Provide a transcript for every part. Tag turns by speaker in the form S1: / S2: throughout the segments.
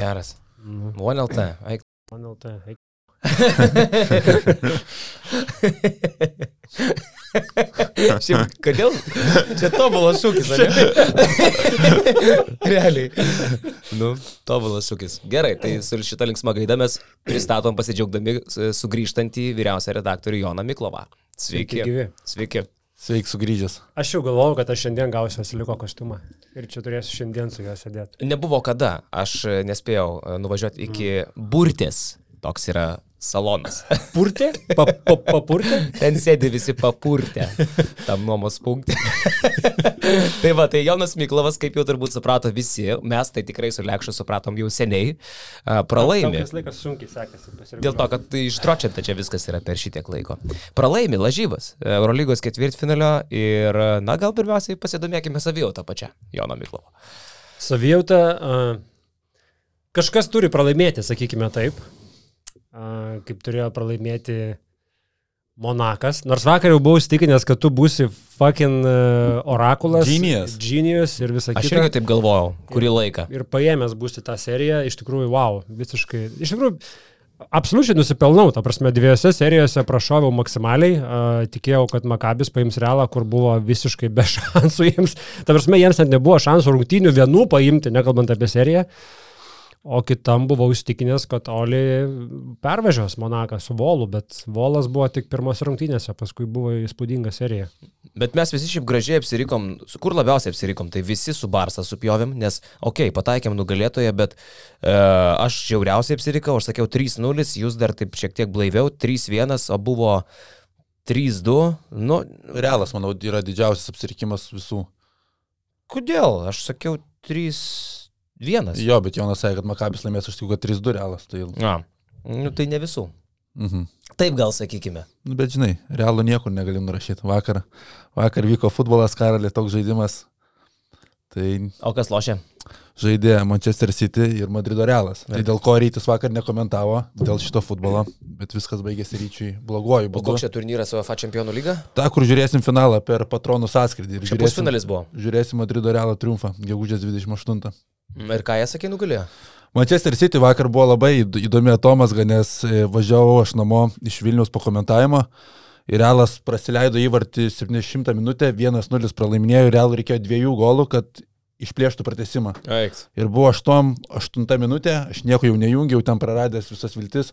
S1: Geras.
S2: Nu,
S1: One LT. Eik.
S2: tai. eik.
S1: Šiaip, kodėl? Čia tobulas šūkis, ar ne? Realiai. Nu, tobulas šūkis. Gerai, tai su šitą linksmą gaidą mes pristatom pasidžiaugdami su- sugrįžtantį vyriausią redaktorių Joną Miklovą. Sveiki.
S2: Sveiki, gyvi.
S1: Sveiki.
S3: Sveik sugrįžęs.
S2: Aš jau galvojau, kad aš šiandien gausiu asiliko kostiumą. Ir čia turėsiu šiandien su juo sėdėti.
S1: Nebuvo kada, aš nespėjau e, nuvažiuoti iki Burtės. Toks yra salonas.
S2: Purtė? Pa, pa, papurtė?
S1: Ten sėdi visi papurtę tam nuomos punktui. tai va, tai Jonas Miklovas, kaip jau turbūt suprato visi, mes tai tikrai su Lekšu supratom jau seniai, a, pralaimi.
S2: Vis laikas sunkiai sekasi.
S1: Dėl to, kad tai ištročinta čia viskas yra per šitiek laiko. Pralaimi lažybas Eurolygos ketvirtfinalio ir, na, gal pirmiausiai pasidomėkime savijautą pačią Jono Miklovo.
S2: Savijauta. Uh, kažkas turi pralaimėti, sakykime taip. Uh, kaip turėjo pralaimėti Monakas. Nors vakar jau buvau įstikinęs, kad tu būsi fucking uh, orakulas.
S3: Genius.
S2: Genius ir visa
S1: Aš
S2: kita.
S1: irgi taip galvojau, kurį laiką.
S2: Ir paėmęs būsi tą seriją, iš tikrųjų, wow, visiškai. Iš tikrųjų, absoliučiai nusipelnau, ta prasme, dviejose serijose prašoviau maksimaliai, uh, tikėjau, kad Makabis paims realą, kur buvo visiškai be šansų jiems. Ta prasme, jiems net nebuvo šansų rungtynių vienų paimti, nekalbant apie seriją. O kitam buvau įstikinęs, kad Oli pervežios Monaką su Volu, bet Volas buvo tik pirmose rungtynėse, paskui buvo įspūdinga serija.
S1: Bet mes visi šiaip gražiai apsirikom, kur labiausiai apsirikom, tai visi su Barsa supjovėm, nes, okei, okay, pataikėm nugalėtoje, bet e, aš žiauriausiai apsirikau, aš sakiau 3-0, jūs dar taip šiek tiek blaiviau, 3-1, o buvo 3-2, nu,
S3: Realas, manau, yra didžiausias apsirikimas visų.
S1: kodėl? Aš sakiau 3-1.
S3: Jo, bet Jonas sakė, kad Makabis laimės, aš tikiu, kad 3-2 realas. Tai...
S1: A, nu, tai ne visų.
S3: Mhm.
S1: Taip gal sakykime.
S3: Nu, bet žinai, realų niekur negalim nurašyti. Vakar, vakar vyko futbolas, karalė, toks žaidimas. Tai
S1: O kas lošia?
S3: žaidė Manchester City ir Madrido realas. Tai dėl ko rytis vakar nekomentavo, dėl šito futbolo, bet viskas baigėsi ryčiui bloguoju
S1: O
S3: būdu.
S1: koks čia turnyras UEFA čempionų lyga?
S3: Ta, kur žiūrėsim finalą per patronų sąskrydį. Ir žiūrėsim,
S1: pusfinalis buvo.
S3: žiūrėsim Madrido realą triumfą, gegužės 28.
S1: Ir ką jie sakė, nugalėjo?
S3: Manchester City vakar buvo labai įd- įdomi atomasga, nes e, važiavau aš namo iš Vilnius po komentavimo. Ir Realas praleido įvartį 70 minutę, 1-0 pralaiminėjo, Real reikėjo dviejų golų, kad išplėštų pratesimą.
S1: Eiks.
S3: Ir buvo 8, 8 minutė, aš nieko jau nejungiau, ten praradęs visas viltis.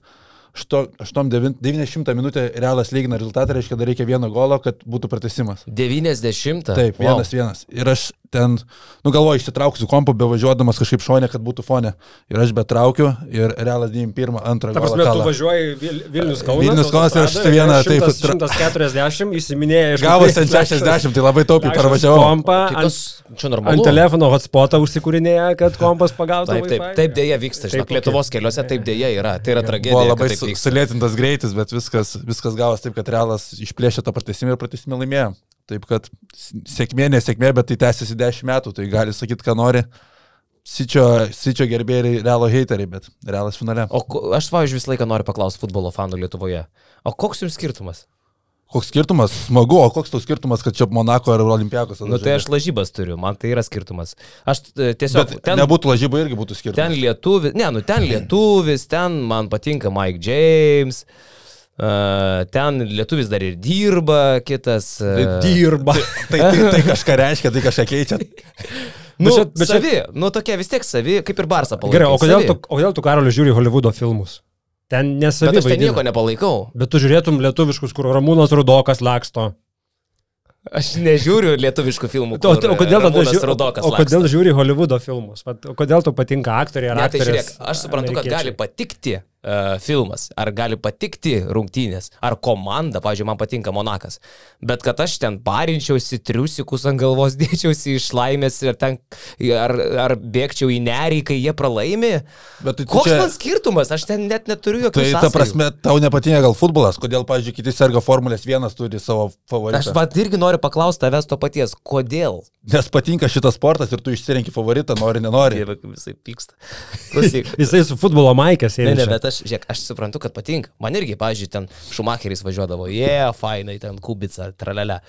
S3: 8-90 minutę Realas lygina rezultatą, reiškia, dar reikia vieno golo, kad būtų pratesimas.
S1: 90.
S3: Taip,
S1: Wow.
S3: vienas vienas. Ir aš ten, nu galvoju, išsitrauksiu kompą, bevažiuodamas kažkaip šonė, kad būtų fone. Ir aš betraukiu ir realas 91, antrą.
S2: Ta prasme, tu važiuoji Vil Vilnius Kaunas.
S3: Vilnius Kaunas ir aš
S2: autostrada,
S3: su viena,
S2: yra
S3: taip,
S2: 100, 140, įsiminėjai iš
S3: Gavos ten 60, tai labai taupiai parvažiavau.
S2: Kompą, ant,
S1: čia normalu.
S2: ant telefono hotspotą užsikūrinėja, kad kompas pagautų.
S1: Taip, taip, taip dėja vyksta. Žinok. Lietuvos keliuose taip dėja yra. Tai yra tragedija.
S3: Buvo labai sulėtintas greitis, bet viskas, viskas gavos taip, kad realas išplėšė tą pratesimą ir pratesimą laimėjo. Taip kad sėkmė, nesėkmė, bet tai tęsiasi 10 metų, tai gali sakyti, ką nori. Sičio, sičio gerbėjai, realo heiteriai, bet realas finale.
S1: O ko- aš, pavyzdžiui, visą laiką noriu paklausti futbolo fanų Lietuvoje. O koks jums skirtumas?
S3: Koks skirtumas? Smagu, o koks tau skirtumas, kad čia Monako ar Olimpiakos?
S1: Na, nu, tai aš lažybas turiu, man tai yra skirtumas. Aš e, tiesiog...
S3: Bet ten nebūtų lažybų irgi būtų skirtumas.
S1: Ten lietuvis, ne, nu ten lietuvis, ten man patinka Mike James, uh, ten lietuvis dar ir dirba, kitas. Uh,
S2: Dirba.
S3: Tai, tai, tai kažką reiškia, tai kažką keičia.
S1: nu,
S2: Bet čia- bet čia-
S1: savi, nu tokie vis tiek savi, kaip ir Barsa palaiko.
S2: Gerai, o kodėl tu, o kodėl tu Karoliu žiūri Hollywoodo filmus? Ten nesavi
S1: Bet aš ten
S2: vaidina.
S1: nieko nepalaikau.
S2: Bet tu žiūrėtum lietuviškus, kur Ramūnas Rudokas laksto.
S1: Aš nežiūriu lietuviškų filmų.
S2: O, o kodėl tada žiūri, o kodėl žiūri Hollywoodo filmus? O kodėl tu patinka aktoriai ar
S1: Ne, tai
S2: aktorės?
S1: žiūrėk, aš suprantu, kad gali
S2: amerikiečiai?
S1: patikti uh, filmas, ar gali patikti rungtynės, ar komanda, pavyzdžiui, man patinka Monakas. Bet kad aš ten parinčiausi, triusikus ant galvos dėčiausi iš laimės ir ten, ar, ar bėgčiau į nerį, kai jie pralaimi.
S3: Bet tai
S1: Koks
S3: čia-
S1: man skirtumas, aš ten net neturiu jokių
S3: Tai ta
S1: sąsajų.
S3: prasme, tau nepatinka gal futbolas, kodėl, pavyzdžiui, kiti serga Formulės 1 turi savo
S1: Aš
S3: favoritą.
S1: pat irgi noriu paklausti tavęs to paties, kodėl?
S3: Nes patinka šitas sportas ir tu išsirenki favoritą, nori, nenori.
S1: Kaip visai pyksta. Klausyk.
S2: Jisai su futbolo maikės
S1: Ne,
S2: eina.
S1: ne, bet aš, žiūrėk, aš suprantu, kad patinka. Man irgi, pavyzdžiui, ten Šumacheris važiuodavo, jie, yeah, fainai, ten kubica, tralelė.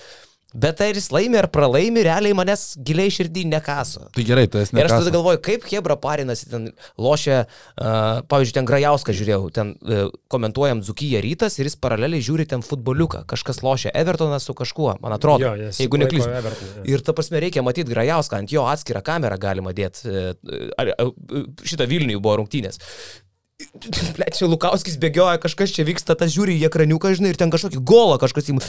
S1: Bet ar jis laimi ar pralaimi, realiai manęs giliai širdį nekaso.
S3: Tai gerai, tai esi
S1: Ir aš tada galvoju, kaip Hebra parinasi, ten lošia, uh, pavyzdžiui, ten Grajauską žiūrėjau, ten uh, komentuojam Zukyje rytas ir jis paraleliai žiūri ten futboliuką. Kažkas lošia Evertonas su kažkuo, man atrodo.
S2: Jo, jis
S1: jeigu neklystu.
S2: Evertoną, jo.
S1: Ir ta prasme reikia matyti Grajauską, ant jo atskirą kamerą galima dėti. Šitą Vilnių buvo rungtynės. Ble, čia Lukauskis bėgioja, kažkas čia vyksta, tas žiūri į ekraniuką, žinai, ir ten kažkokį golą kažkas įmų.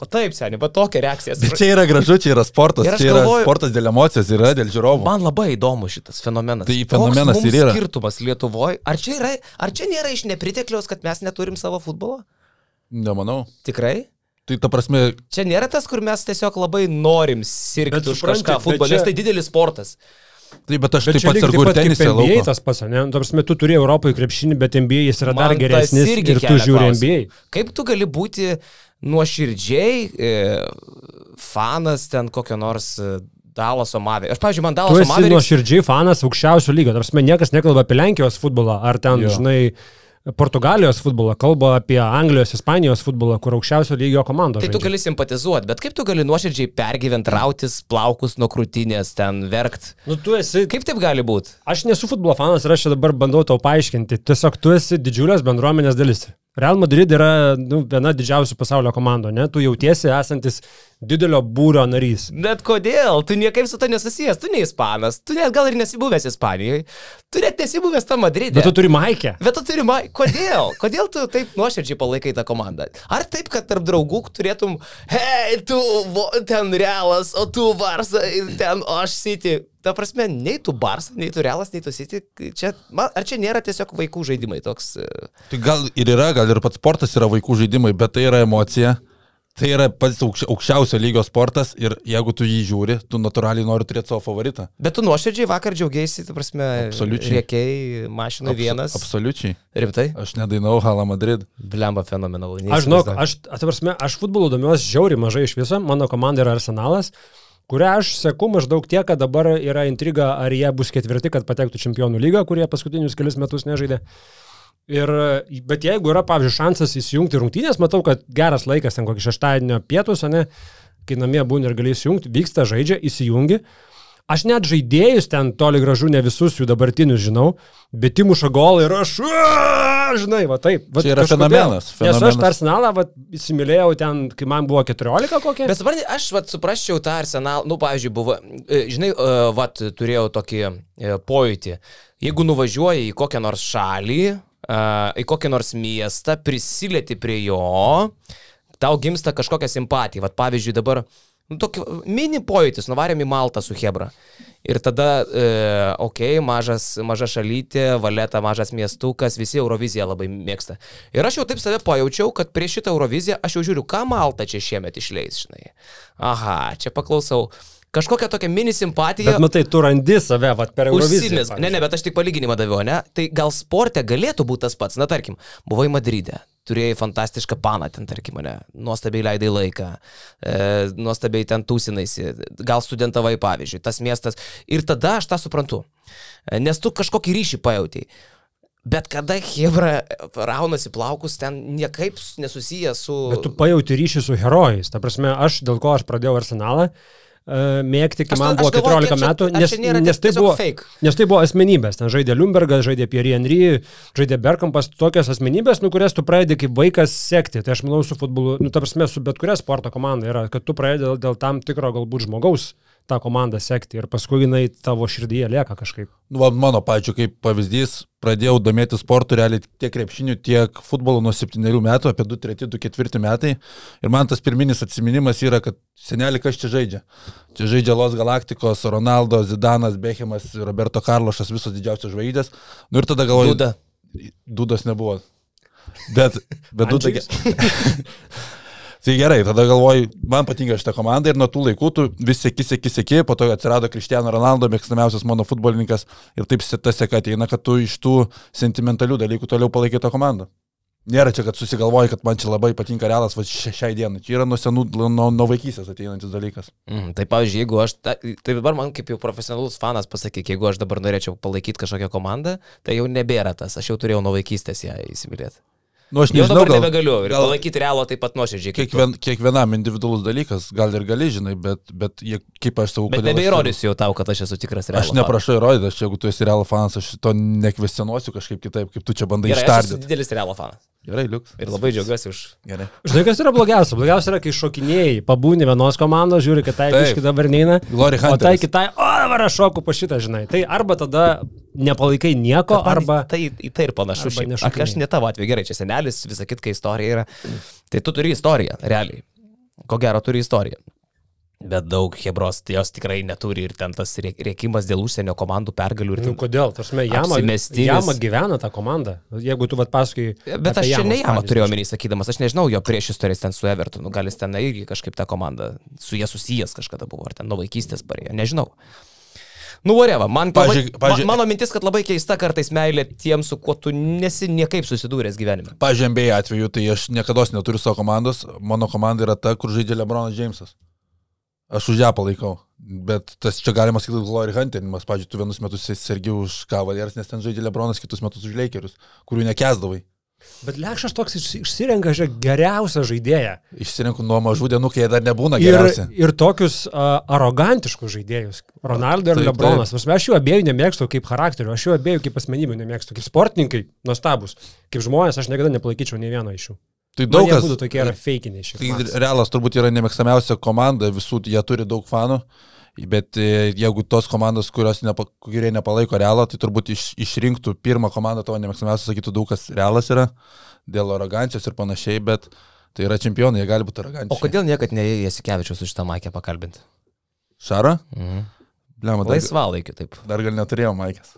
S1: O taip, seniai, va tokia reakcija.
S3: Bet čia yra gražu, čia yra sportas, čia yra
S1: galvoju-
S3: sportas dėl emocijos, yra dėl žiūrovų.
S1: Man labai įdomu šitas fenomenas.
S3: Tai fenomenas ir yra.
S1: skirtumas Lietuvoje. Ar čia, yra, ar čia nėra iš nepritekliaus, kad mes neturim savo futbolo?
S3: Nemanau.
S1: Tikrai?
S3: Tai ta prasme,
S1: Čia nėra tas, kur mes tiesiog labai norim sirgti už
S2: supranti,
S1: kažką futbolą,
S2: čia-
S1: nes tai didelis sportas.
S3: Taip, bet aš
S2: Bet
S3: taip pat sargu ir
S2: kaip
S3: tenisė
S2: NBA tas pats, ne? Nu, Ta prasme, tu turi Europoje krepšinį, bet NBA jis yra dar
S1: Man tas
S2: geresnis ir tu žiūri
S1: klausimą.
S2: NBA.
S1: Kaip tu gali būti nuoširdžiai e, fanas ten kokio nors e, Dalaso Mavė? Aš, pavyzdžiui, man Dalaso
S2: esi
S1: Mavė...
S2: nuoširdžiai fanas aukščiausio lygio. Tarsi niekas nekalba apie Lenkijos futbolą ar ten,
S3: Jo.
S2: žinai, Portugalijos futbolą, kalba apie Anglijos, Ispanijos futbolą, kur aukščiausio lygio komandos.
S1: Tai tu
S2: žaidžia.
S1: gali simpatizuoti, bet kaip tu gali nuoširdžiai pergyventi, rautis plaukus nuo krūtinės, ten verkt?
S2: Nu, tu esi
S1: Kaip taip gali būti?
S2: Aš nesu futbolo fanas ir aš čia dabar bandau tau paaiškinti. Tiesiog tu esi didžiulės bendruomenės dalis. Real Madrid yra nu, viena didžiausių pasaulio komandų, ne? Tu jautiesi esantis didelio būrio narys.
S1: Bet kodėl? Tu niekaip su to nesusijęs, tu ne ispanas, tu net gal ir nesibuvęs Ispanijoje, tu net nesibuvęs tą Madridę.
S2: Bet tu turi maikę.
S1: Bet tu turi, ma... kodėl? Kodėl tu taip nuoširdžiai palaikai tą komandą? Ar taip, kad tarp draugų turėtum, hei, tu ten realas, o tu varsa ten, aš siti. Ta prasme, nei tu barsas, nei tu realas, nei tu siti. Čia, man, ar čia nėra tiesiog vaikų žaidimai toks? e,
S3: Tai gal ir yra, gal ir pats sportas yra vaikų žaidimai, bet tai yra emocija. Tai yra pats aukščia- aukščiausio lygio sportas ir jeigu tu jį žiūri, tu natūraliai nori turėti savo favoritą.
S1: Bet tu nuoširdžiai vakar džiaugiaisi, tu prasme,
S3: Absoliučiai.
S1: rėkiai mašinai vienas.
S3: Absoliučiai.
S1: Rimtai?
S3: Aš nedainau Hala Madrid.
S1: Blemba fenomenalu.
S2: Aš žinau, aš, atsiprašau, aš futbolu domiuosi žiauriai mažai iš viso, mano komanda yra Arsenalas, kurią aš seku maždaug tiek, kad dabar yra intriga, ar jie bus ketvirti, kad patektų čempionų lygą, kurie paskutinius kelius metus nežaidė. Ir, bet jeigu yra, pavyzdžiui, šansas įsijungti rungtynės, matau, kad geras laikas ten kokį šeštadienio pietus, ne, kai namie būni ir gali įsijungti, vyksta žaidžia, įsijungi. Aš net žaidėjus ten toli gražu ne visus jų dabartinius žinau, bet įmuša golą ir aš, "Aaa!" žinai, va taip. Va,
S3: Čia yra
S2: kažkodėl.
S3: fenomenas,
S2: Nes aš
S3: fenomenas.
S2: tą arsenalą va, įsimylėjau ten, kai man buvo 14 kokie.
S1: Bet suprantate, aš vat, suprasčiau tą arsenalą, nu, pavyzdžiui, buvo, e, žinai, e, vat, turėjau tokį e, pojūtį. Jeigu nuvažiuoji į kokią nors šalį, į kokį nors miestą, prisilieti prie jo, tau gimsta kažkokia simpatija. Vat, pavyzdžiui, dabar, nu, tokį mini pojūtis, nuvarėm į Maltą su Hebra. Ir tada, e, okei, okay, mažas, maža šalytė, valeta, mažas miestukas, visi Euroviziją labai mėgsta. Ir aš jau taip save pajaučiau, kad prieš šitą Euroviziją aš jau žiūriu, ką Malta čia šiemet išleis, žinai. Aha, čia paklausau. Kažkokia tokia mini simpatija.
S2: Bet matai, tu randi save va, per Euroviziją.
S1: Ne, ne, bet aš tik palyginimą daviau, ne? Tai gal sporte galėtų būti tas pats. Na, tarkim, buvai Madride, turėjai fantastišką paną ten, tarkim, ne? Nuostabiai leidai laiką, e, nuostabiai ten tūsinaisi, gal studentavai, pavyzdžiui, tas miestas. Ir tada aš tą suprantu. E, Nes tu kažkokį ryšį pajautai. Bet kada Hebra raunasi plaukus, ten niekaip nesusiję su...
S2: Bet tu pajauti ryšį su herojais. Ta prasme, aš dėl ko aš pradėjau arsenalą. e, Mėgti, kai man buvo
S1: galvoju,
S2: 14
S1: kiek čia-
S2: metų, nes,
S1: čia nėra
S2: nes, tai buvo,
S1: fake?
S2: nes tai buvo asmenybės. Ten žaidė Lumbergas, žaidė Pierre Henry, žaidė Berkampas, tokios asmenybės, nu, kurias tu pradedi kaip vaikas sekti. Tai aš manau, su futbolu, nu, ta prasme, su bet kuria sporto komanda yra, kad tu pradedi dėl, dėl tam tikro galbūt žmogaus tą komandą sekti ir paskui jinai tavo širdyje lieka kažkaip.
S3: Nu, va, mano, pačiu, kaip pavyzdys, pradėjau domėti sportu realiai tiek krepšiniu, tiek futbolu nuo 7 metų, apie 2-3-2-4 metai. Ir man tas pirminis atsiminimas yra, kad senelį kas čia žaidžia. Čia žaidžia Los Galaktikos, Ronaldo, Zidanas, Bechemas, Roberto Karlošas, visos didžiausios žvaigždės. Nu ir tada galvoju,
S1: Duda.
S3: Dudos nebuvo. Bet, bet Duda. Tai gerai, tada galvoju, man patinka šitą komandą ir nuo tų laikų tu vis sėki, sėki, sėki, po to atsirado Cristiano Ronaldo, mėgstamiausias mano futbolininkas ir taip ta seka ateina, kad tu iš tų sentimentalių dalykų toliau palaikai tą komandą. Nėra čia, kad susigalvoji, kad man čia labai patinka realas va, šia- šiai dienai. Čia yra nuo senų, nuo, nuo vaikystės ateinantis dalykas.
S1: Mm, tai pavyzdžiui, jeigu aš, ta, tai dabar man kaip jau profesionalus fanas pasakyk, jeigu aš dabar norėčiau palaikyti kažkokią komandą, tai jau nebėra tas, aš jau turėjau nuo vaikystės ją įsimylėti.
S3: Nu, aš nežinau, gal,
S1: nebegaliu ir
S3: gal-
S1: palaikyti realą taip pat nuoširdžiai.
S3: kiekvien, kiekvienam individualus dalykas, gal ir gali, žinai, bet, bet jie, kaip aš sakau, aš-
S1: nebeįrodysiu jau tau, kad aš esu tikras realas.
S3: Aš neprašau įrodyti, aš jeigu tu esi realo fanas, aš to nekvestionuosiu kažkaip kitaip, kaip tu čia bandai
S1: Gerai, aš esu
S3: ištardyti.
S1: didelis realo fanas.
S3: Gerai, liuks.
S1: Ir labai džiaugiuosi už...
S3: Gerai.
S2: Žinai, kas yra blogiausia? Blogiausia yra, kai šokinėjai, pabūni vienos komandos, žiūri, kad tai biški dabar neina.
S3: Glory
S2: O tai kitai, o dabar aš šoku pa šitą, žinai. Tai arba tada nepalaikai nieko, arba...
S1: Tai, į tai ir panašu. Ak, Aš ne tavo atveju, gerai, čia senelis, visa kitka istorija yra. Tai tu turi istoriją, realiai. Ko gero turi istoriją. Bet daug Hebros, tai jos tikrai neturi ir ten tas rė- rėkimas dėl užsienio komandų pergalių ir
S2: Nu, kodėl? Tarsi, jama, jama gyvena tą komandą. Jeigu tu vat paskui...
S1: Bet aš čia ne jam turėjau omeny, sakydamas, aš nežinau jo prieš istorijas ten su Evertonu, gal jis ten irgi kažkaip tą komandą su jie susijęs kažkada buvo, ar ten nuo vaikystės parėjo, nežinau. Nu, vareva, man
S3: Pavyzdžiui- pavyzdžiui-
S1: ma, mano mintis, kad labai keista kartais meilė tiems, su kuo tu nesi niekaip susidūręs gyvenime.
S3: MBA atveju, tai aš niekada neturiu savo komandos, mano komanda yra ta, kur žaidžia Lebronas Džeimsas. Aš už ją palaikau. Bet tas čia galima sakyti Glory Hunterimas. Pavyzdžiui, tu vienus metus sergi už Cavaliers, nes ten žaidžia Lebronas, kitus metus už Lakerius, kurių nekesdavai.
S2: Bet Lekšas toks iš- išsirenka, žiūrėk, geriausią žaidėją.
S3: Išsirinku nuo mažų dienų, kai jie dar nebūna
S2: Ir,
S3: geriausi.
S2: ir tokius uh, arogantiškus žaidėjus. Ronaldo ir Lebronas. Prasme, Aš jų abiejų nemėgstu kaip charakterių, aš jų abiejų kaip asmenybių nemėgstu. Kaip sportininkai, nuostabus. Kaip žmonės, aš niekada nepalaikyčiau nei vieno iš jų.
S3: Tai
S2: Daug
S3: daug
S2: kas būtų tokie yra feikiniai šiek
S3: Tai
S2: tiek.
S3: Realas turbūt yra nemėgstamiausia komanda, visų jie turi daug fanų, bet e, jeigu tos komandos, kurios nepa, kurie nepalaiko Realą, tai turbūt iš, išrinktų pirmą komandą tavo nemėgstamiausia, sakytų daug kas Realas yra, dėl arogancijos ir panašiai, bet tai yra čempionai, jie gali būti
S1: O
S3: arogantiški.
S1: kodėl niekad neėjai Jasikevičius su šitą maikę pakalbinti?
S3: Šara?
S1: Mhm.
S3: Blema, dar,
S1: Laisvalaikiu taip.
S3: dar gal neturėjau Maikės.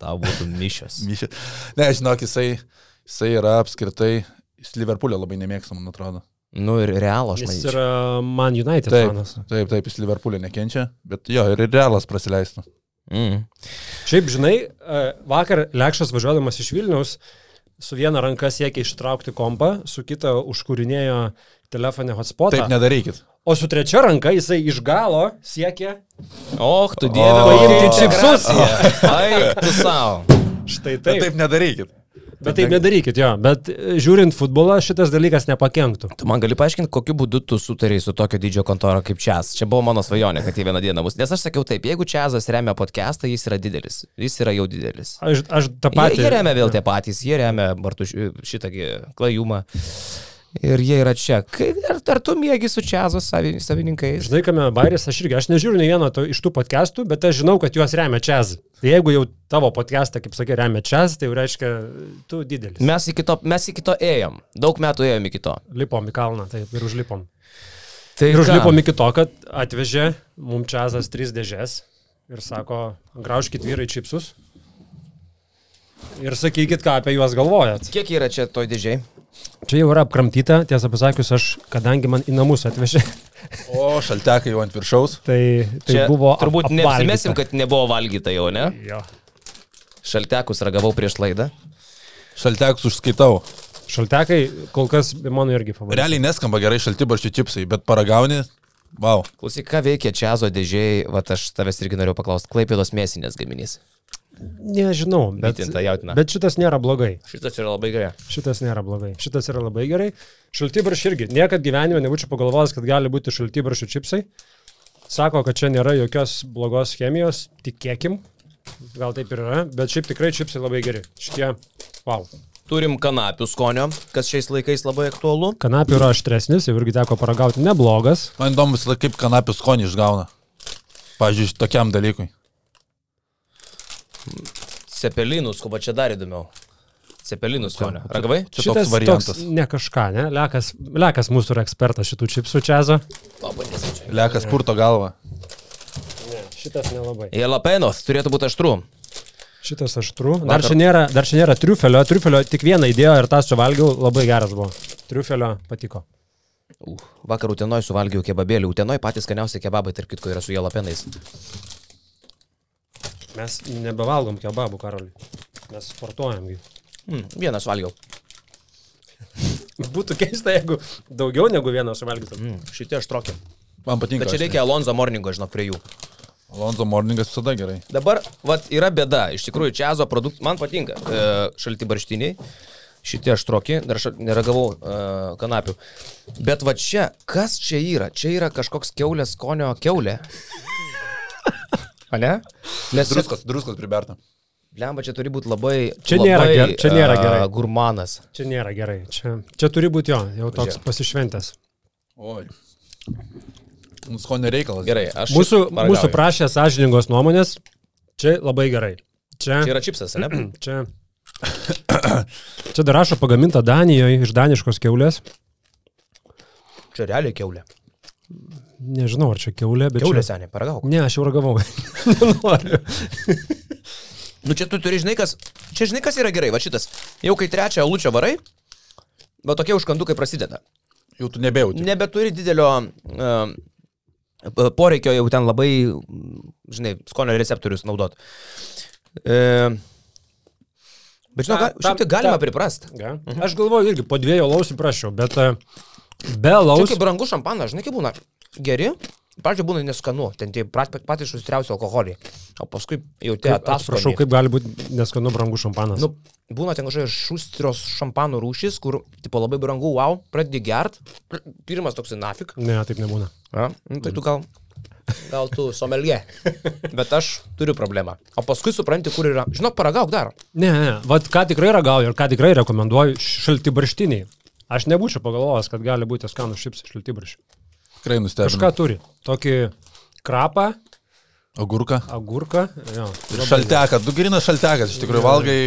S1: Tau būtų mišios.
S3: Myšė. Ne, žinok, jisai, jisai yra apskritai, jis Liverpoolio labai nemėgsta, man atrodo.
S1: Nu ir realo, aš
S2: Jis
S1: manyčiau.
S2: yra Man United
S3: Taip,
S2: fanas.
S3: taip, taip, jis Liverpoolio nekenčia, bet jo, ir Realas prasileistų.
S1: Mm.
S2: Šiaip, žinai, e, vakar Lekšas važiuodamas iš Vilniaus su viena ranka siekia ištraukti kompą, su kita užkūrinėjo telefonę hotspotą.
S3: Taip nedarykit.
S2: O su trečia ranka jisai iš galo siekia
S1: Och, tu dieve,
S2: Paimti čipsus.
S1: Ai, tu savo.
S2: štai
S3: Taip,
S2: taip.
S3: taip nedarykit.
S2: Bet taip nedarykit jo. Bet e, žiūrint futbolą, šitas dalykas nepakenktų.
S1: Tu man gali paaiškinti, kokiu būdu tu sutarėjai su tokio dydžio kontoro kaip Čias. Čia buvo mano svajonė, kad jie vieną dieną bus. Nes aš sakiau taip, jeigu Čiazas remia podcastą, jis yra didelis. Jis yra jau didelis.
S2: Aš, aš tą
S1: Jie,
S2: patį.
S1: jie remia vėl tie patys, jie remia Bartu šitągi klajumą. Ir jie yra čia. Kai, ar, ar tu mėgi su Čiazos savi, savininkais?
S2: Žinai, kame bairis, aš irgi, aš nežiūriu nei vieno to, iš tų podcastų, bet aš žinau, kad juos remia Čiaz. Tai jeigu jau tavo podcastą, kaip sakė, remia Čiaz, tai jau reiškia, tu didelis.
S1: Mes iki, to, mes iki to ėjom. Daug metų ėjom iki to.
S2: Lipom į kalną, taip, ir užlipom.
S1: Tai
S2: Ir
S1: ką?
S2: užlipom iki to, kad atvežė mums Čiazas tris dėžės ir sako, graužkit vyrai čipsus. Ir sakykit, ką apie juos galvojat.
S1: Kiek yra čia toj dėžiai?
S2: Čia jau yra apkramtyta, tiesą pasakius, aš, kadangi man į namus atvežė,
S3: O, šaltekai jau ant viršaus.
S2: tai, tai
S1: Čia
S2: buvo...
S1: Turbūt
S2: ap-
S1: neapsimesim, kad nebuvo valgyta jau, ne?
S2: Jo.
S1: Šaltekus ragavau prieš laidą.
S3: Šaltekus užskaitau.
S2: Šaltekai kol kas mano irgi favoritas.
S3: Realiai neskamba gerai šalti barščių čipsai, bet paragauni, wow.
S1: Klausyk, ką veikia Čiazo dėžiai, va aš tavęs irgi noriu paklausti, Klaipėdos mėsinės gaminys.
S2: Nežinau, bet, bet šitas nėra blogai.
S1: Šitas yra labai gerai.
S2: Šitas nėra blogai. Šitas yra labai gerai. Šaltybaršiai irgi. Niekad gyvenime nebūčiau pagalvojęs, kad gali būti šaltybaršių čipsai. Sako, kad čia nėra jokios blogos chemijos, tikėkim. Gal taip ir yra, bet šiaip tikrai čipsai labai geri. Šitie, wow.
S1: Turim kanapių skonio, kas šiais laikais labai aktualu.
S2: Kanapių yra aštresnis, jau irgi teko paragauti, neblogas.
S3: Man įdomu kaip kanapių skonį išgauna. Pavyzdžiui, tokiam dalykui.
S1: Cepelinus, ko va čia dar įdomiau. Cepelinus skonio. Ragavai?
S3: Čia
S2: Šitas
S3: toks variantas.
S2: Toks ne kažką, ne? Lekas, Lekas mūsų yra ekspertas šitų čipsų čiazo.
S3: Lekas purto galvą.
S2: Ne, šitas nelabai.
S1: Jelapenos, turėtų būti aštru.
S2: Šitas aštru. Dar
S1: Vakar-
S2: čia nėra, dar čia nėra triufelio. Triufelio tik vieną įdėjo ir tą suvalgiau, labai geras buvo. Triufelio patiko.
S1: Uh, vakar Utenoj suvalgiau kebabėlį. Utenoj patys skaniausi kebabai, tarp kitko, yra su jelapenais.
S2: Mes nebevalgom kebabų, karaliui. Mes sportuojam. gi.
S1: Mm, vieną suvalgiau.
S2: Būtų keista, jeigu daugiau negu vieną suvalgytum.
S1: Mm, šitie aštrokė.
S3: Man patinka.
S1: Bet čia reikia Alonso Morningo, žinok, prie jų.
S3: Alonso Morningas visada gerai.
S1: Dabar, vat, yra bėda. Iš tikrųjų, čiazo produktų, man patinka e, šalti barštiniai. Šitie aštroki, dar aš neragavau uh, kanapių. Bet va čia, kas čia yra? Čia yra kažkoks keulės skonio keulė. Ne? Nes čia,
S3: Druskos, druskos priberta.
S1: lemba, čia turi būti labai...
S2: Čia nėra
S1: labai,
S2: ger- čia nėra
S1: a,
S2: gerai.
S1: Gurmanas.
S2: Čia nėra gerai. Čia, čia turi būti jo, jau toks
S1: Žiūrėk.
S2: pasišventęs.
S3: Oi. Skonio reikalas.
S1: Gerai, aš...
S2: Mūsų,
S1: paragauju.
S2: mūsų prašė sąžiningos nuomonės. Čia labai gerai. Čia,
S1: Čia yra čipsas, ne?
S2: čia, čia dar rašo pagaminta Danijoje iš daniškos keulės.
S1: Čia realiai keulė.
S2: Nežinau, ar čia keulė, bet
S1: Keulė
S2: čia...
S1: seniai, paragauk.
S2: Ne, aš jau ragavau. Nenoriu.
S1: Nu čia tu turi, žinai, kas... Čia žinai, kas yra gerai, va šitas. Jau kai trečią alučią varai, va tokie užkandukai prasideda.
S3: Jau tu nebejauti.
S1: Nebeturi didelio uh, poreikio jau ten labai, žinai, skonio receptorius naudot. Uh, bet žinau, ga, šiaip tai
S2: ta-
S1: galima
S2: ta-
S1: priprast.
S2: Ja. Aš galvoju irgi po dviejų laus įprašiau, bet e, be
S1: Čia
S2: laus...
S1: kaip brangus šampanas, žinai, kaip būna. Geri, pradžioje būna neskanu, ten tie pat- patys sustriausi alkoholiai. O paskui jau tie
S2: atsiprašau,
S1: ataskaitai.
S2: kaip gali būti neskanu brangus šampanas.
S1: Nu, būna ten kažkokia šustros šampanų rūšis, kur, tipo, labai brangu, wow, pradedi gert, pirmas toks nafik.
S2: Ne, taip nebūna.
S1: A, nu, tai tu gal, gal tu somelie. Bet aš turiu problemą. O paskui supranti, kur yra. Žinok, paragauk dar.
S2: Ne, ne, vad ką tikrai ragauju ir ką tikrai rekomenduoju, šalti barštiniai. Aš nebūčiau pagalvojęs, kad gali būti skanų šips šalti barščiai.
S3: Tikrai nustebino.
S2: Kažką turi. Tokį krapą,
S3: Agurka.
S2: agurką. Jo,
S3: Ir šaltekas. Du grinas šaltekas. Iš tikrųjų, valgai,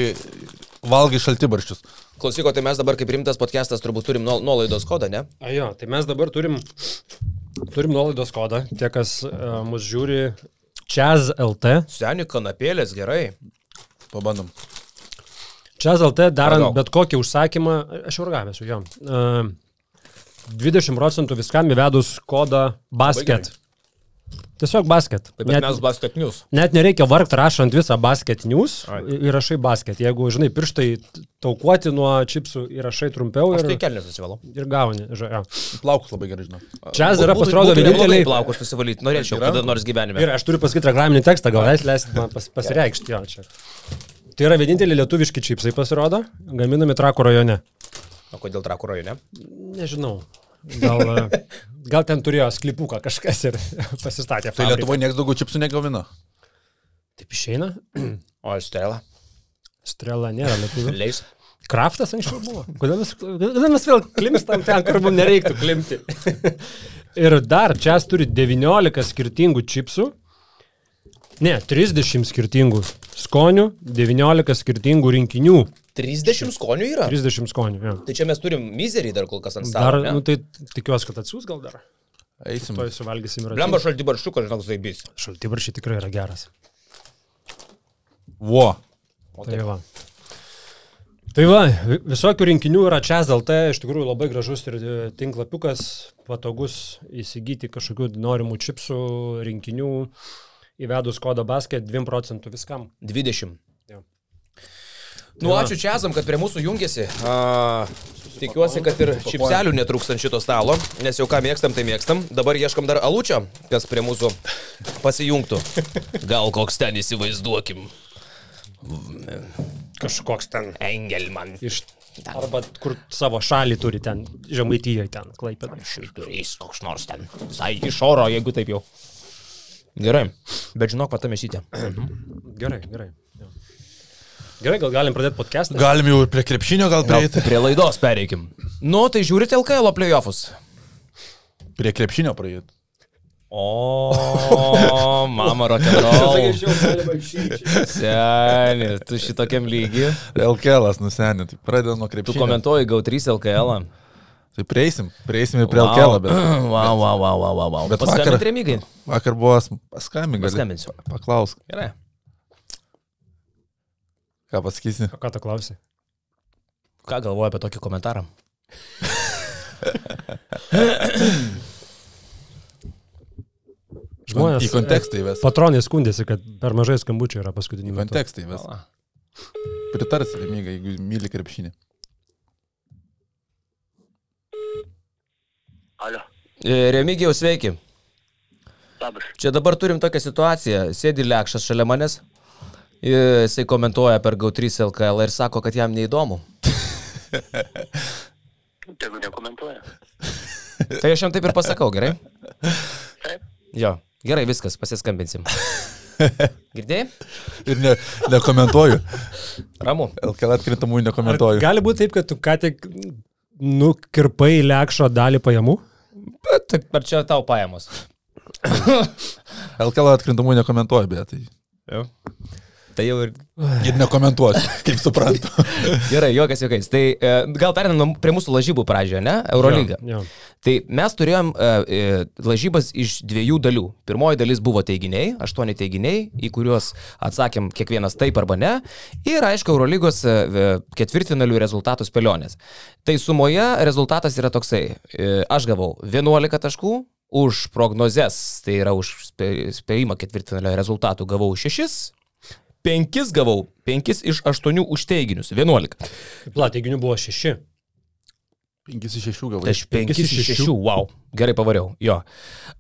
S3: valgai šaltibarščius.
S1: Klausyko, tai mes dabar kaip rimtas podcastas turbūt turim nuo- nuolaidos kodą, ne?
S2: A, jo, tai mes dabar turim, turim nuolaidos kodą. Tie, kas uh, mus žiūri, Chaz LT.
S1: Seniai kanapėlės, gerai.
S3: Pabandom.
S2: Chaz LT darant
S1: Paragauk.
S2: bet kokį užsakymą, aš jau gavęs su jom. Uh, 20 procentų viskam įvedus kodą basket. Tiesiog basket.
S1: Taip, bet
S2: Net,
S1: mes basket news.
S2: net nereikia vargti rašant visą basket news,
S1: Ai.
S2: įrašai basket. Jeigu, žinai, pirštai taukuoti nuo čipsų, įrašai trumpiau
S1: Aš
S2: ir,
S1: tai kelnes susivalau.
S2: ir gauni. Ža, jo.
S3: Plaukus labai gerai žinau.
S2: Chaz yra pasirodo vieninteliai.
S1: Plaukus nusivalyti, norėčiau kada nors gyvenime.
S2: Ir aš turiu pasakyti reklaminį tekstą, gal leis leisti man pas, pasireikšti jo čia. Tai yra vieninteliai lietuviški čipsai pasirodo, gaminami Trakų rajone.
S1: O kodėl trakų rajone?
S2: Nežinau. Gal, e, gal ten turėjo sklipuką kažkas ir pasistatė.
S3: Tai. Lietuvoje niekas daugiau čipsų negamina.
S2: Taip išeina.
S1: O Estrela?
S2: Strela nėra lietuvių.
S1: Leis.
S2: Kraftas anksčiau buvo. Kodėl mes, kodėl mes vėl klimstam ten, kur mums nereiktų klimti? ir dar čia turi 19 skirtingų čipsų. Ne, 30 skirtingų skonių, 19 skirtingų rinkinių.
S1: 30 skonių yra.
S2: 30 skonių. Ja.
S1: Tai čia mes turim mizerį dar kol kas ant
S2: Dar,
S1: stalo.
S2: nu
S1: ne?
S2: tai tikiuosi, kad atsiūs gal dar.
S3: Eisim.
S2: Tuoj suvalgysim ir
S1: Blemba šalti barščiukas, žinok, zaibys.
S2: Šaltibaršiai tikrai yra geras.
S3: Vo.
S2: Tai va. Tai va, vi- visokių rinkinių yra čia ZLT, iš tikrųjų labai gražus ir e, tinklapiukas, patogus įsigyti kažkokių norimų čipsų, rinkinių, įvedus kodą basket 2 procentų viskam.
S1: 20.
S2: Jo.
S1: Nu, ačiū čia esam, kad prie mūsų jungiasi. A, tikiuosi, kad ir čipselių netrūkstant šito stalo, nes jau ką mėgstam, tai mėgstam. Dabar ieškam dar alučio, kas prie mūsų pasijungtų. Gal koks ten įsivaizduokim.
S2: Kažkoks ten.
S1: Engelman.
S2: Iš, arba kur savo šalį turi ten, žemaitijoje ten, klaipėda.
S1: Šilturys koks nors ten. Visai iš oro, jeigu taip jau. Gerai. Bet žinok, patamėsytė.
S2: Gerai, gerai. Jo. Gerai, gal galim pradėti podcastą?
S3: Galim jau ir prie krepšinio gal prieiti.
S1: prie laidos pereikim. Nu, tai žiūrite LKL playoffus.
S3: Prie krepšinio prieiti.
S1: O, mama rock'n'roll. Seniai, tu šitokiam lygiui.
S3: LKL nusenė, tai pradeda nuo
S1: Tu
S3: krepšinio.
S1: komentuoji GAU3 LKL. -ą.
S3: Tai prieisim, prieisim ir prie LKL, bet
S1: Wow, wow, wow, wow, wow, wow.
S3: Bet
S1: Paskambink
S3: vakar-
S1: remigai.
S3: vakar buvo paskambink, gali.
S1: Paskambinsiu.
S3: Paklausk,
S1: Gerai.
S3: ką pasakysi.
S2: Ką tu klausai?
S1: Ką galvoji apie tokį komentarą?
S2: Žmonės.
S3: Į kontekstą įves.
S2: Patronai skundėsi, kad per mažai skambučių yra paskutiniu
S3: Į kontekstą įves. Pritarsi lemigai, jeigu myli krepšinį.
S4: Alio,
S1: E, Remigijau, sveiki.
S4: labas.
S1: Čia dabar turim tokią situaciją. Sėdi Lekšas šalia manęs. Jisai komentuoja per GAU3 LKL ir sako, kad jam neįdomu.
S4: Tegu nekomentuoja.
S1: Tai aš jam taip ir pasakau, gerai?
S4: Taip.
S1: Jo, gerai, viskas, pasiskambinsim. Girdėjai?
S3: Ir ne, nekomentuoju.
S1: Ramu.
S3: LKL atkrintamųjų
S2: Ar
S3: nekomentuoju.
S2: gali būti taip, kad tu ką tik nukirpai lekšo dalį pajamų?
S1: Bet tai ar čia tau pajamos?
S3: LKL atkrintamųjų nekomentuoju, bet tai
S1: Jo. Tai jau ir
S3: ir nekomentuosiu, kaip suprantu.
S1: Gerai, jokas jokiais. Tai e, gal perinam prie mūsų lažybų pradžioje, ne? Eurolyga.
S2: Jo, jo.
S1: Tai mes turėjom e, e, lažybas iš dviejų dalių. Pirmoji dalis buvo teiginiai, aštuoni teiginiai, į kuriuos atsakėm kiekvienas taip arba ne. Ir aišku, Eurolygos ketvirtfinalių rezultatų spėlionės. Tai sumoje rezultatas yra toksai. Aš gavau 11 taškų. Už prognozes, tai yra už spė- spėjimą ketvirtfinalio rezultatų, gavau 6, 5 gavau, 5 iš 8 už teiginius, 11.
S2: Pla, teiginių buvo šeši.
S3: 5 iš 6 gavai.
S1: Tai aš 5
S2: Penkis
S1: iš 6, wow, gerai pavariau, jo.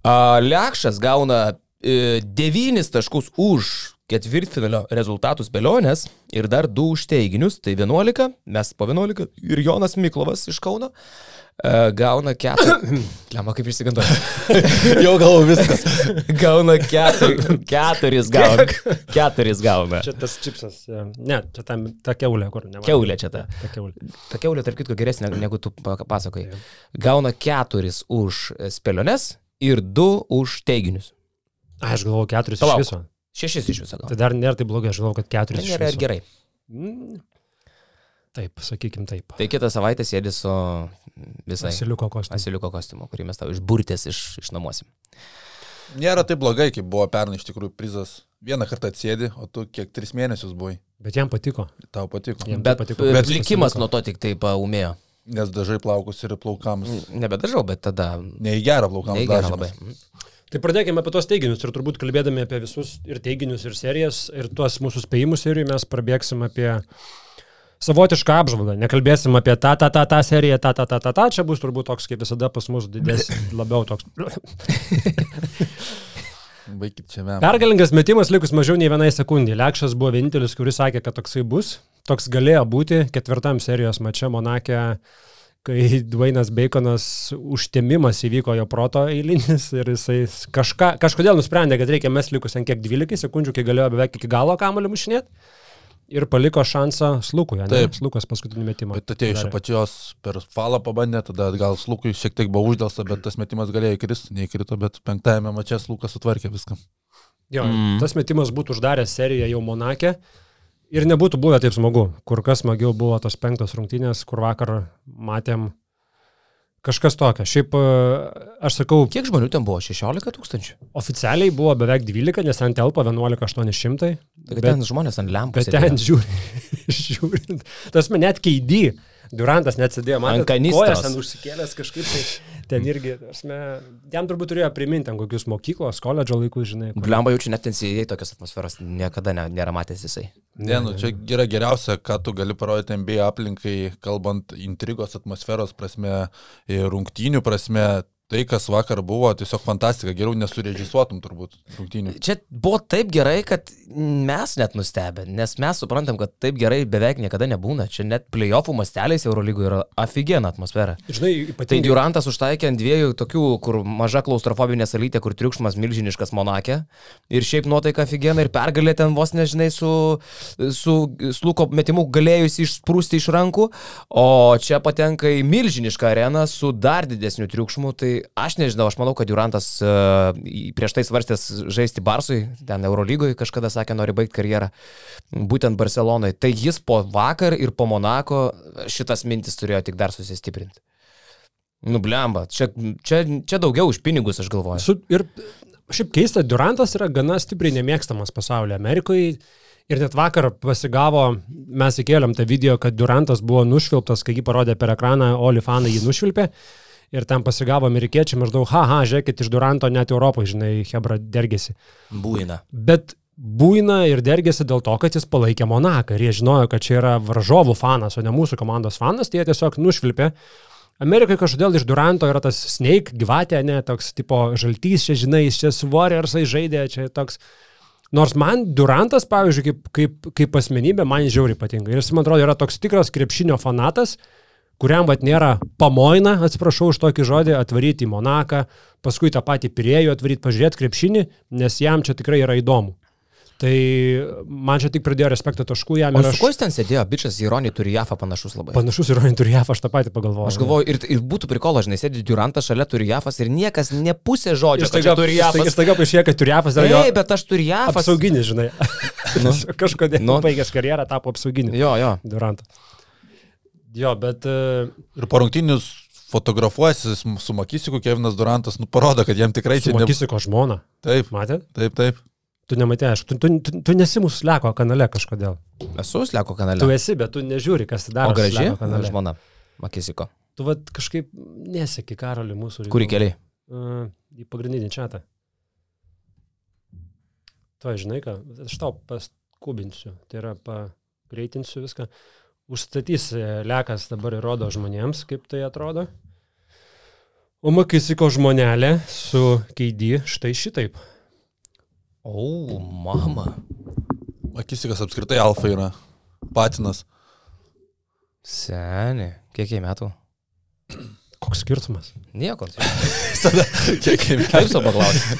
S1: A, Lekšas gauna e, 9 taškus už ketvirtfinalio rezultatų spėlionės ir dar 2 už teiginius, tai 11, mes po 11 ir Jonas Miklovas iš Kauno e, gauna 4. Lema kaip išsigandau.
S3: Jau galvoju viskas.
S1: gauna 4, 4 gauna. 4 gauna.
S2: Čia tas čipsas. e, Ne, čia tam, ta keulė, kur ne.
S1: Kiaulė čia ta.
S2: Ta keulė.
S1: Ta keulė, tarp kitko, geresnė negu tu pa- pasakoji. Gauna 4 už spėliones ir 2 už teiginius.
S2: Aš galvoju keturis
S1: Palauk.
S2: iš viso.
S1: Šešis iš viso gal.
S2: Tai dar nėra taip blogai, aš galvoju, kad
S1: Tai
S2: keturis iš
S1: nėra ir gerai.
S2: Mm. Taip, sakykim taip.
S1: Tai kitą savaitę sėdi su visai
S2: Asiliuko kostiumu.
S1: asiliuko kostiumu, kurį mes tau išburtės iš, išnamuosim.
S3: Nėra taip blogai, kaip buvo pernai iš tikrųjų prizas. Vieną kartą atsėdi, o tu kiek 3 mėnesius buvai.
S2: Bet jam patiko.
S3: Tau patiko.
S2: Jam
S1: Bet,
S2: tai patiko.
S1: bet
S2: Bet
S1: likimas
S2: pasiliko.
S1: nuo to tik taip paumėjo.
S3: Nes dažai plaukus ir plaukams.
S1: Nebedažau, bet tada...
S3: Ne į gerą plaukams.
S1: Neįgera
S3: dažymas.
S1: labai. Mhm.
S2: Tai pradėkime apie tos teiginius ir turbūt kalbėdami apie visus ir teiginius, ir serijas, ir tuos mūsų spėjimus serijų mes prabėgsim apie savotišką apžvalgą. Nekalbėsim apie tą, tą, tą, tą seriją, tą, tą, tą, tą, tą. Čia bus turbūt toks, kaip visada pas mus didės, labiau toks.
S3: Baikit čia vėl.
S2: Pergalingas metimas likus mažiau nei vienai sekundį. Lekšas buvo vienintelis, kuris sakė, kad toksai bus. Toks galėjo būti ketvirtam serijos mače Monake, kai Dvainas Baconas užtemimas įvyko jo proto eilinis ir jisai kažką, kažkodėl nusprendė, kad reikia mes likus ant kiek 12 sekundžių, kai galėjo beveik iki galo kamuolį mušinėti. Ir paliko šansą Slukui, ne?
S3: Taip.
S2: Slukas paskutinį metimą.
S3: Bet atėjo iš apačios per falą pabandė, tada gal slūkui šiek tiek buvo uždėlsta, bet tas metimas galėjo įkristi, neįkrito, bet penktajame mače slūkas sutvarkė viską.
S2: Jo,
S1: Mm.
S2: mm. tas metimas būtų uždaręs seriją jau Monake ir nebūtų buvę taip smagu. Kur kas smagiau buvo tos penktos rungtynės, kur vakar matėm kažkas tokio. Šiaip e, aš sakau,
S1: Kiek žmonių ten buvo? 16 tūkstančių.
S2: oficialiai buvo beveik 12, nes ten telpa 11800.
S1: Tai ten žmonės ant lempų.
S2: bet ten žiūri, žiūrint, tas man net keidį. Durantas net sėdėjo, man kojas ten užsikėlęs kažkaip, tai ten irgi, asme, jam turbūt turėjo priminti ten kokius mokyklos, koledžo laikus, žinai.
S1: Blemba jaučiu net ten sėdėjai tokios atmosferos, niekada ne, nėra matęs jisai.
S3: Ne, nu čia yra geriausia, ką tu gali parodyti MBA aplinkai, kalbant intrigos atmosferos prasme, ir rungtynių prasme. Tai, kas vakar buvo, tiesiog fantastika, geriau nesurežisuotum turbūt rungtynių.
S1: Čia buvo taip gerai, kad mes net nustebė, nes mes suprantam, kad taip gerai beveik niekada nebūna. Čia net playoffų masteliais Eurolygoje yra aфиgiena atmosfera.
S2: Žinai,
S1: Tai
S2: ypatingai.
S1: Durantas užtaikė ant dviejų tokių, kur maža klaustrofobinė salytė, kur triukšmas milžiniškas Monakė. Ir šiaip nuotaika aфиgiena ir pergalė ten vos nežinai su, su sluko metimu galėjusi išsprūsti iš rankų. O čia patenka į milžinišką areną su dar didesniu triukšmu. Tai aš nežinau, aš manau, kad Durantas uh, prieš tai svarstęs žaisti Barsui, ten Eurolygoje kažkada sakė, nori baigti karjerą. Būtent Barcelonoje. Tai jis po vakar ir po Monako šitas mintis turėjo tik dar susistiprinti. Nublemba, čia, čia, čia daugiau už pinigus, aš galvoju.
S2: Su, ir šiaip keista, Durantas yra gana stipriai nemėgstamas pasaulyje. Amerikoje ir net vakar pasigavo, mes įkėlėm tą video, kad Durantas buvo nušvilptas, kai jį parodė per ekraną, Oli fanai jį nušvilpė. Ir ten pasigavo amerikiečiai maždaug, haha, žiūrėkit, iš Duranto net Europoje, žinai, Hebra dergėsi.
S1: Būina.
S2: Bet būina ir dergėsi dėl to, kad jis palaikė Monaką ir jie žinojo, kad čia yra varžovų fanas, o ne mūsų komandos fanas, tai jie tiesiog nušvilpė. Amerikai kažkodėl iš Duranto yra tas Snake, gyvatė, ne, toks tipo žaltys, čia žinai, jis čia su Warriorsai žaidė, čia toks. Nors man Durantas, pavyzdžiui, kaip, kaip, kaip asmenybė, man jis žiauriai patinka. Ir jis, man atrodo, yra toks tikras krepšinio fanatas, kuriam vat nėra pamoina, atsiprašau už tokį žodį, atvaryti į Monaką, paskui tą patį Pirėjų atvaryti pažiūrėti krepšinį, nes jam čia tikrai yra įdomu. Tai man čia tik pridėjo respekto taškų jam ir
S1: su
S2: aš
S1: kuo jis ten sėdėjo? Bičias Ironį turi Jafą panašus labai.
S2: panašus ir Orienturijaf, aš tą patį pagalvojau.
S1: Aš galvoju, ir, ir būtų prikolo, žinai, sėdi Durantas šalia turi Jafas ir niekas nepusė žodžio,
S2: Ir
S1: kad
S2: staiga
S1: čia turi Jafas.
S2: staiga paaiškėjo, kad Turijafas yra jo
S1: Ei, bet aš turiu Jafas.
S2: apsauginis, žinai.
S1: Nu.
S2: Kažkodėl
S1: Nu.
S2: baigęs karjerą tapo apsauginiu.
S1: Jo, jo.
S2: Durantą. Jo, bet uh,
S3: Ir po rungtinius fotografuosis su Makisiku Kevinas Durantas, nu parodo, kad jam tikrai čia ne...
S2: Makisiko žmona.
S3: Taip,
S2: Matėt?
S3: taip, taip.
S2: Tu nematai, aišku, tu, tu, tu, tu nesi mūsų sleko kanale kažkodėl.
S1: Esu Sleko
S2: Tu
S1: kanale.
S2: esi, bet tu nežiūri, kas tai daro.
S1: O graži
S2: Sleko kanale.
S1: žmona. Makisiko.
S2: Tu vat kažkaip neseki karalių mūsų.
S1: Kurį keliai?
S2: Uh, į pagrindinį čatą. Tu žinai ką, aš tau paskubinsiu, tai yra pagreitinsiu viską. Užstatys e, lekas dabar įrodo žmonėms, kaip tai atrodo. O makisiko žmonelė su keidį štai šitaip.
S1: O, mama.
S3: Makisikas apskritai alfa yra. Patinas.
S1: Seniai. Kiek jai metų?
S2: Koks skirtumas?
S1: Nieko.
S3: Tada, kiek jam
S1: Kaip savo paklausti?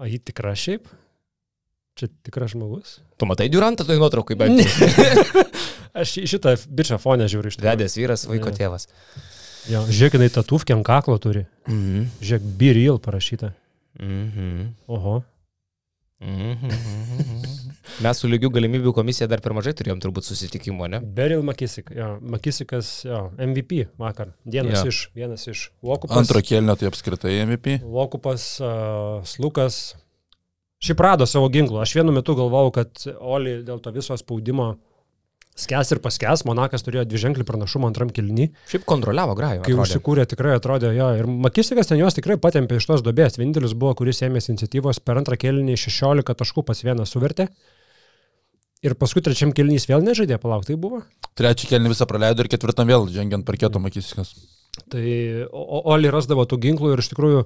S2: O jį tikra šiaip? Čia tikras žmogus?
S1: Tu matai Durantą toj nuotraukai, jau.
S2: Aš šitą bičią fonę žiūriu iš tikrųjų.
S1: Vedęs vyras, vaiko
S2: Jo.
S1: tėvas.
S2: Jo, žiūrėk, jinai tatufkį ant kaklo turi.
S1: Mhm.
S2: Žiūrėk, be real parašyta.
S1: Mhm.
S2: Oho.
S1: Mhm. Mes su lygių galimybių komisija dar per mažai turėjom turbūt susitikimo, ne?
S2: Beril Makisik, jo, Makisikas, jo, MVP vakar. Vienas,
S1: Jo.
S2: iš, vienas iš Vokupas.
S3: Antro kėlinio tai apskritai MVP.
S2: Vokupas, uh, Slukas. Šiaip rado savo ginklų. Aš vienu metu galvojau, kad Oli dėl to viso spaudimo skęs ir paskęs. Monakas turėjo dviženklį pranašumą antram kilnį.
S1: Šiaip kontroliavo grajų.
S2: Kai užsikūrė, tikrai atrodė jo. Ir Makisikas ten juos tikrai patempė iš tos duobės. Vienintelis buvo, kuris ėmėsi iniciatyvos per antrą kėlinį 16 taškų pas vieną suvertė. Ir paskui trečiam kėlinys vėl nežaidė, palauk, tai buvo.
S3: Trečią kėlinį visą praleido ir ketvirtam vėl žengiant parketo Makisikas.
S2: Tai Oli rasdavo tų ginklų ir iš tikrųjų,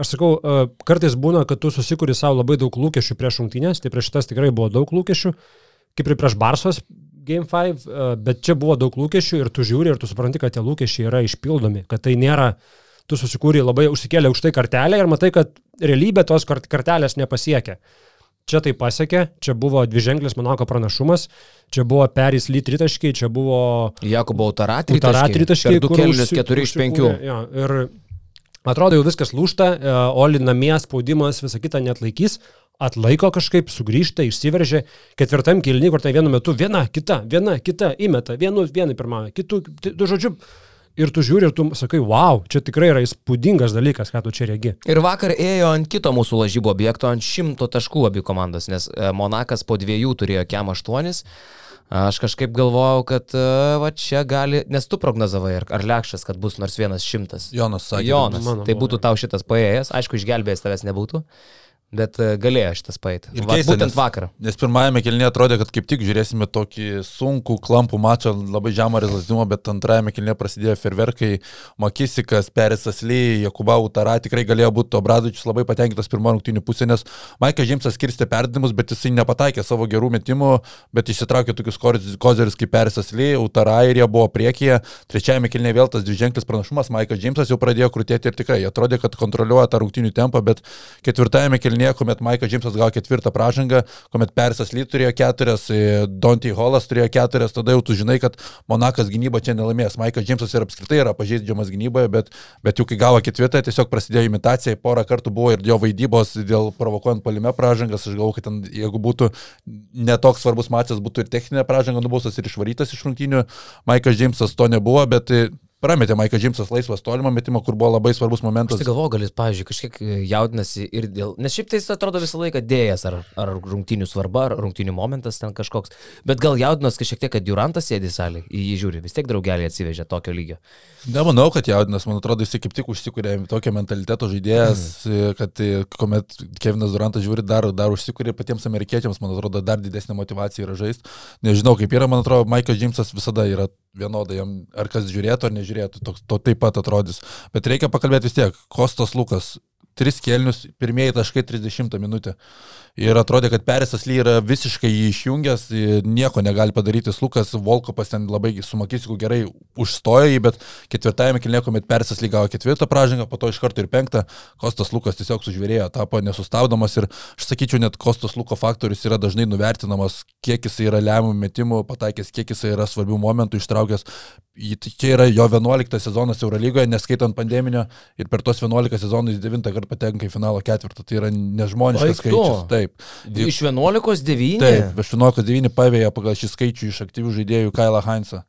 S2: aš sakau, e, kartais būna, kad tu susikuri savo labai daug lūkesčių prieš rungtynės, tai prieš šitas tikrai buvo daug lūkesčių, kaip ir prieš Barsos Game 5, e, bet čia buvo daug lūkesčių ir tu žiūri ir tu supranti, kad tie lūkesčiai yra išpildomi, kad tai nėra, tu susikūrė labai užsikėlė aukštai kartelę ir matai, kad realybė tos kart- kartelės nepasiekia. Čia tai pasiekė, čia buvo dviženklis Monako pranašumas, čia buvo Peris Ly tritaškiai, čia buvo
S1: Jakubo Utara
S2: Utara tritaškiai,
S1: Per du
S2: kur
S1: kelnius 4 iš 5.
S2: užsikūrė, Jo, ir atrodo jau viskas lūšta, e, Oli namie spaudimas visą kitą net laikys, atlaiko kažkaip, sugrįžta, išsiveržė. Ketvirtam kilny, kur tai vienu metu viena, kita, viena, kita, įmeta, vienu, vienai pirmąją, kitų, tu žodžiu. Ir tu žiūri ir tu sakai, wow, čia tikrai yra įspūdingas dalykas, ką tu čia regi.
S1: Ir vakar ėjo ant kito mūsų lažybų objekto, ant šimto taškų abi komandos, nes e, Monakas po dviejų turėjo kem aštuonis. Aš kažkaip galvojau, kad e, va čia gali, nes tu prognozavai, ar, ar lekšas, kad bus nors vienas šimtas.
S3: Jonas sakė.
S1: Jonas,
S2: mano
S1: tai būtų tau šitas paėjęs, aišku, išgelbėjęs tavęs nebūtų, bet e, galėjo šitas paėti.
S3: Ir
S1: Va,
S3: keista,
S1: būtent
S3: nes-
S1: vakar.
S3: Nes pirmajame kelnyje atrodė, kad kaip tik žiūrėsime tokį sunkų, klampų mačą, labai žemą rezultatumą, bet antrajame kelnyje prasidėjo ferverkai, Makisikas, Perisas Ly, Jakuba Utara, tikrai galėjo būti Obradovičius labai patenkintas pirmo rungtynių pusė, nes Maikas Džimsas skirstė perdimus, bet jisai nepataikė savo gerų metimų, bet išsitraukė tokius koz- kozerius kaip Perisas Ly, Utara ir jie buvo priekyje. Trečiajame kelnyje vėl tas dviženklis pranašumas, Maikas Džimsas jau pradėjo krūtėti ir tikrai atrodė, kad kontroliuoja tą rungtynių tempą, bet ketvirtajame kelnyje, kuomet Maikas Džimsas gavo ketvirtą pražangą, kuomet Perisas Ly turėjo keturias, e, Donty Hollas turėjo keturias, tada jau tu žinai, kad Monakas gynyba čia nelaimės. Maikas Džimsas ir apskritai yra pažeidžiamas gynyboje, bet, bet jau kai gavo ketvirtą, tiesiog prasidėjo imitacija, porą kartų buvo ir jo vaidybos dėl provokuojant palime pražangas, aš galvoju, kad ten, jeigu būtų netoks svarbus mačas, būtų ir techninė pražanga nubaustas ir išvarytas iš rungtynių. Maikas Džimsas to nebuvo, bet e, prametė Maikas Džimsas laisvas tolimą metimą, kur buvo labai svarbus
S1: Aš
S3: momentas.
S1: tai galvoju, gal jis, pavyzdžiui, kažkiek e, jaudinasi ir dėl... Nes šiaip tai jis atrodo visą laiką dėjęs, ar, ar rungtinių svarba, ar rungtinių momentas ten kažkoks. Bet gal jaudinas kažkiek tiek, kad Durantas sėdi salėje, į jį žiūri, vis tiek draugelį atsivežė tokio lygio.
S3: Nemanau, kad jaudinas, man atrodo, jis kaip tik užsikūrė tokio mentaliteto žaidėjas,
S1: Mhm.
S3: kad e, kuomet Kevinas Durantas žiūri, dar, dar užsikūrė patiems amerikiečiams, man atrodo, dar didesnė motivacija yra žaisti. Nežinau, kaip yra, man atrodo, Maikas Džimsas visada yra vienodai, ar kas žiūrėtų ar nežiūrėtų, toks, to taip pat atrodys. Bet reikia pakalbėti vis tiek, Kostas Lukas. tris kelnius, pirmieji taškai 30 minutę. Ir atrodė, kad Perisas Ly yra visiškai jį išjungęs, nieko negali padaryti. Lukas Volkopas ten labai su Makisiku gerai užstojo jį, bet ketvirtajame kilne, kuomet Perisas Ly gavo ketvirtą pražangą, po to iš karto ir penktą, Kostas Lukas tiesiog sužvėrėjo, tapo nesustabdomas ir aš sakyčiau, net Kostas Luko faktorius yra dažnai nuvertinamas, kiek jis yra lemiamų metimų pataikęs, kiek jis yra svarbių momentų ištraukęs. Tai čia yra jo 11 sezonas Eurolygoje, neskaitant pandeminio, ir per tos 11 sezonų jis 9 kartą patenka į finalo ketvirtą. Tai yra nežmoniškas skaičius. Taip.
S1: Iš 11 9?
S3: Taip, iš 11 9 pavėja pagal šį skaičių iš aktyvių žaidėjų Kailą Heinzą.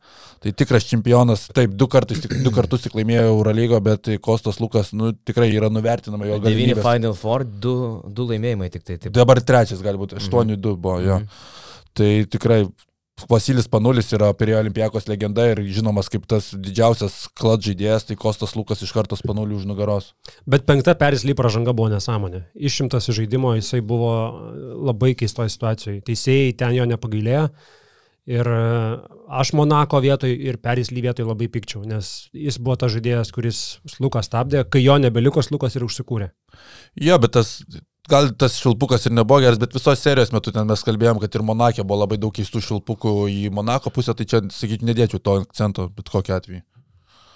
S3: Tai tikras čempionas, taip, du kartus, tik, du kartus tik laimėjo Eurolygo, bet Kostas Lukas nu, tikrai yra nuvertinama jo galimybė.
S1: 9 Final Four, 2, 2 laimėjimai tik tai. Taip.
S3: Dabar trečias galbūt, 8-2 mhm. buvo jo. Mhm. Tai tikrai Vasilis Panulis yra Pirėjo olimpijakos legenda ir žinomas kaip tas didžiausias klad žaidėjas, tai Kostas Lukas iš karto Panulių už nugaros.
S2: Bet penkta Perisly pražanga buvo nesąmonė. Išimtas iš žaidimo jisai buvo labai keistoje situacijoje. Teisėjai ten jo nepagailėjo. Ir e, aš Monako vietoj ir Perisly vietoj labai pikčiau, nes jis buvo tas žaidėjas, kuris Lukas stabdė, kai jo nebeliko, Lukas ir užsikūrė.
S3: Jo, bet tas gal tas šilpukas ir nebuvo geras, bet visos serijos metu ten mes kalbėjom, kad ir Monakė buvo labai daug keistų šilpukų į Monako pusę, tai čia, sakyčiau, nedėčiau to akcento, bet kokiu atveju.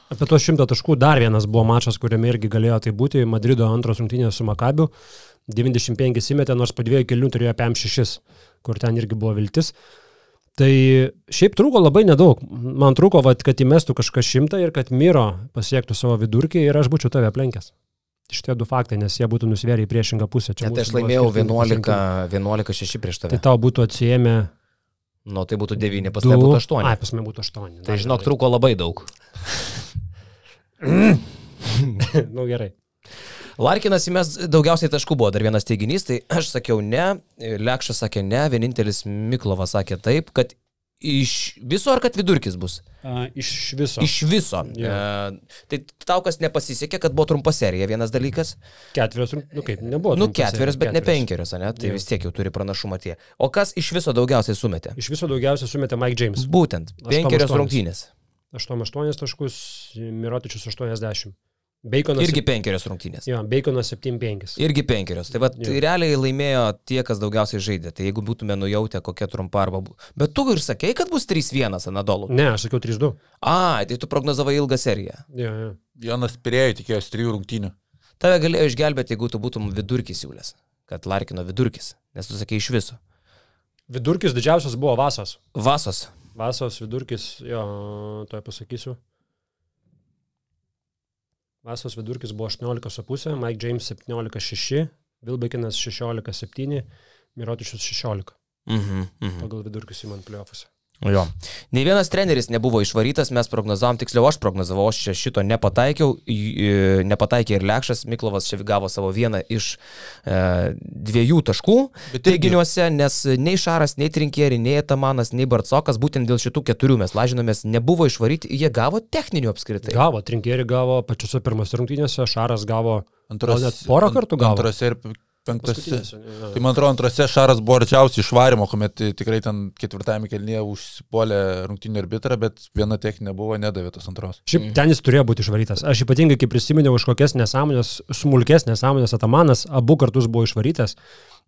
S2: Apie tuos šimtą taškų dar vienas buvo mačas, kuriame irgi galėjo tai būti, Madrido antros rungtynės su Makabiu, 95 įmetė, nors po dviejų kelių turėjo PM6, kur ten irgi buvo viltis. Tai šiaip trūko labai nedaug. Man trūko, vat, kad įmestų kažką šimtą ir kad Miro pasiektų savo vidurkį ir aš būčiau tave aplenkęs. Šitie du faktai, nes jie būtų nusvėrę į priešingą pusę.
S1: Čia tai aš laimėjau 11-6 11 prieš tave.
S2: Tai tau būtų atsijėmę.
S1: Nu, tai būtų 9, pas mane būtų 8.
S2: Ai, pas mane būtų 8.
S1: Tai žinok, trūko labai daug.
S2: nu gerai.
S1: Larkinas įmes daugiausiai taškų buvo dar vienas teiginys, tai aš sakiau ne, Lekšas sakė ne, vienintelis Miklovas sakė taip, kad Iš viso ar kad vidurkis bus?
S2: A, iš viso.
S1: Iš viso. Yeah. E, tai tau kas nepasisekė, kad buvo trumpa serija, vienas dalykas.
S2: Ketverios, nu kaip, nebuvo.
S1: Nu, ketverios, bet ketverios. ne penkerios, ne? Tai yeah. vis tiek jau turi pranašumą tie. O kas iš viso daugiausiai sumetė?
S2: Iš viso daugiausiai sumetė Mike James.
S1: Būtent. Penkerios rungtynės.
S2: 8-8 taškus, Mirotičius 80. Baconas
S1: irgi penkerios rungtynės.
S2: Jo, Baconas 7-5.
S1: Irgi penkerios. Tai va, tai realiai laimėjo tie, kas daugiausiai žaidė. Tai jeigu būtume nujautę kokia trumpa arba... Bet tu ir sakei, kad bus 3-1 Anadolu.
S2: Ne, aš sakiau 3-2.
S1: A, tai tu prognozavai ilgą seriją.
S2: Jo, jo.
S3: Jonas Pirėjo tikėjosi trijų rungtynių.
S1: Tave galėjo išgelbėti, jeigu tu būtum vidurkis siūlės. Kad Larkino vidurkis. Nes tu sakei iš viso.
S2: Vidurkis didžiausias buvo Vasos.
S1: Vasos.
S2: Vasos vidurkis, jo, to pasakysiu. Vasos vidurkis buvo 18,5, Mike James 17,6, Vilbekinas 16,7, Mirotičius 16.
S1: Mhm, mhm.
S2: Pagal vidurkius įmant pliofuose.
S1: Jo. Nei vienas treneris nebuvo išvarytas, mes prognozavom, tiksliau aš prognozavau, aš čia šito nepataikiau, nepataikė ir Lekšas, Miklovas čia gavo savo vieną iš e, dviejų taškų teiginiuose, nes nei Šaras, nei Trinkieri, nei Tamanas, nei Barcokas, būtent dėl šitų keturių mes lažinomės, nebuvo išvaryti, jie gavo techninių apskritai.
S2: Gavo, Trinkieri gavo pačiose pirmose rungtynėse, Šaras gavo Antras, net porą kartų gavo.
S3: Antrose ir penktose. Tai man atrodo, antrose Šaras buvo arčiausiai išvarimo, kuomet tikrai ten ketvirtame kelnyje užsipuolė rungtinį arbitrą, bet viena techninė buvo, nedavė tos antros.
S2: Šiaip ten jis turėjo būti išvarytas. Aš ypatingai, kai prisiminiau už kokias nesąmonės, smulkes nesąmonės Atamanas, abu kartus buvo išvarytas.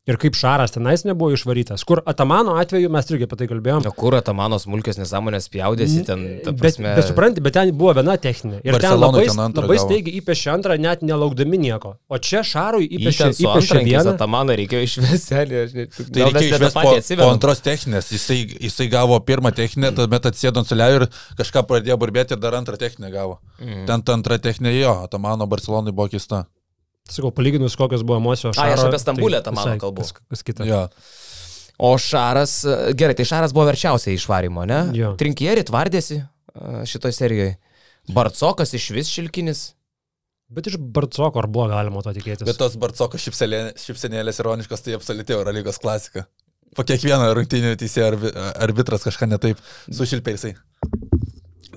S2: Ir kaip Šaras tenais nebuvo išvarytas. Kur Atamano atveju mes irgi apie tai kalbėjome.
S1: O kur Atamano smulkės nesąmonės pjaudėsi ten?
S2: Prasme... Bet, bet supranti, bet ten buvo viena techninė. Ir Barcelonui ten labai, ten labai staigiai įpešė antrą, net nelaukdami nieko. O čia Šarui įpešė, įpešė vieną.
S1: Atamaną reikėjo išvesti.
S3: Tai reikėjo išvesti po, po antros techninės. Jisai, jisai gavo pirmą techninę, mm. tuomet atsėdo ant suliau ir kažką pradėjo burbėti ir dar antrą techninę gavo. Mm. Ten ta antra techninė jo, Atamano Barcelonui buvo keista.
S2: Sakau, palyginus kokios buvo emocijos.
S1: Šaro, A, aš apie Stambulę tai tą mano kalbu.
S2: Kas, kas kita.
S3: Ja.
S1: O Šaras, gerai, tai Šaras buvo verčiausiai išvarimo, ne?
S2: Jo.
S1: Trinkieri tvardėsi šitoje serijoje. Barcokas iš vis šilkinis.
S2: Bet iš Barcoko ar buvo galima to tikėtis?
S3: Bet tos Barcoko šipsenėlės ironiškos, tai absoliuti Eurolygos klasika. Po kiekvieno rungtynio teisėjo arbitras kažką netaip sušilpė jisai.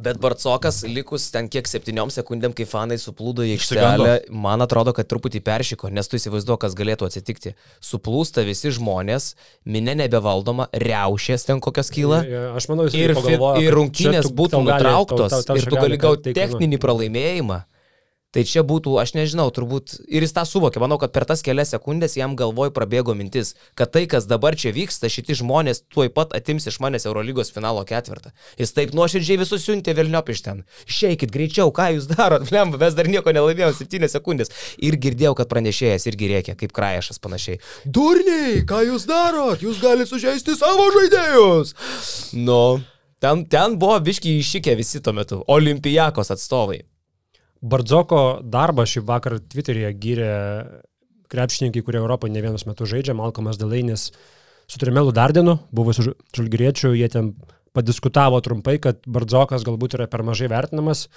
S1: Bet Barcokas likus ten kiek septyniom sekundėm, kai fanai suplūdo į aikštelę, man atrodo, kad truputį peršyko, nes tu įsivaizduoji, kas galėtų atsitikti. Suplūsta visi žmonės, minė nebevaldoma, reušės ten kokios kyla.
S2: Ja, aš manau,
S1: ir,
S2: pagalvojo,
S1: ir rungtynės būtų nutrauktos tau, tau, tau ir tu gali gauti techninį pralaimėjimą. Tai čia būtų, aš nežinau, turbūt ir jis tą suvokė. Manau, kad per tas kelias sekundės jam galvoj prabėgo mintis, kad tai, kas dabar čia vyksta, šitie žmonės tuoj pat atims iš manęs Eurolygos finalo ketvirtą. Jis taip nuoširdžiai visus siuntė Vilniop iš ten. Išeikit greičiau, ką jūs darot, blemba, mes dar nieko nelaimėjome, 7 sekundės. Ir girdėjau, kad pranešėjas irgi rėkia, kaip krajašas panašiai. Durniai, ką jūs darot? Jūs galite sužeisti savo žaidėjus. Nu, ten, ten buvo biški iššykę visi tuo metu. Olimpijakos atstovai.
S2: Bardzoko darbą šį vakarą Twitter'yje gyrė krepšininkai, kurie Europoje ne vienus metus žaidžia, Malcolmas Delainis su Trimelu Dardenu, buvusiu žalgriečiu, jie ten padiskutavo trumpai, kad Bardzokas galbūt yra per mažai vertinamas.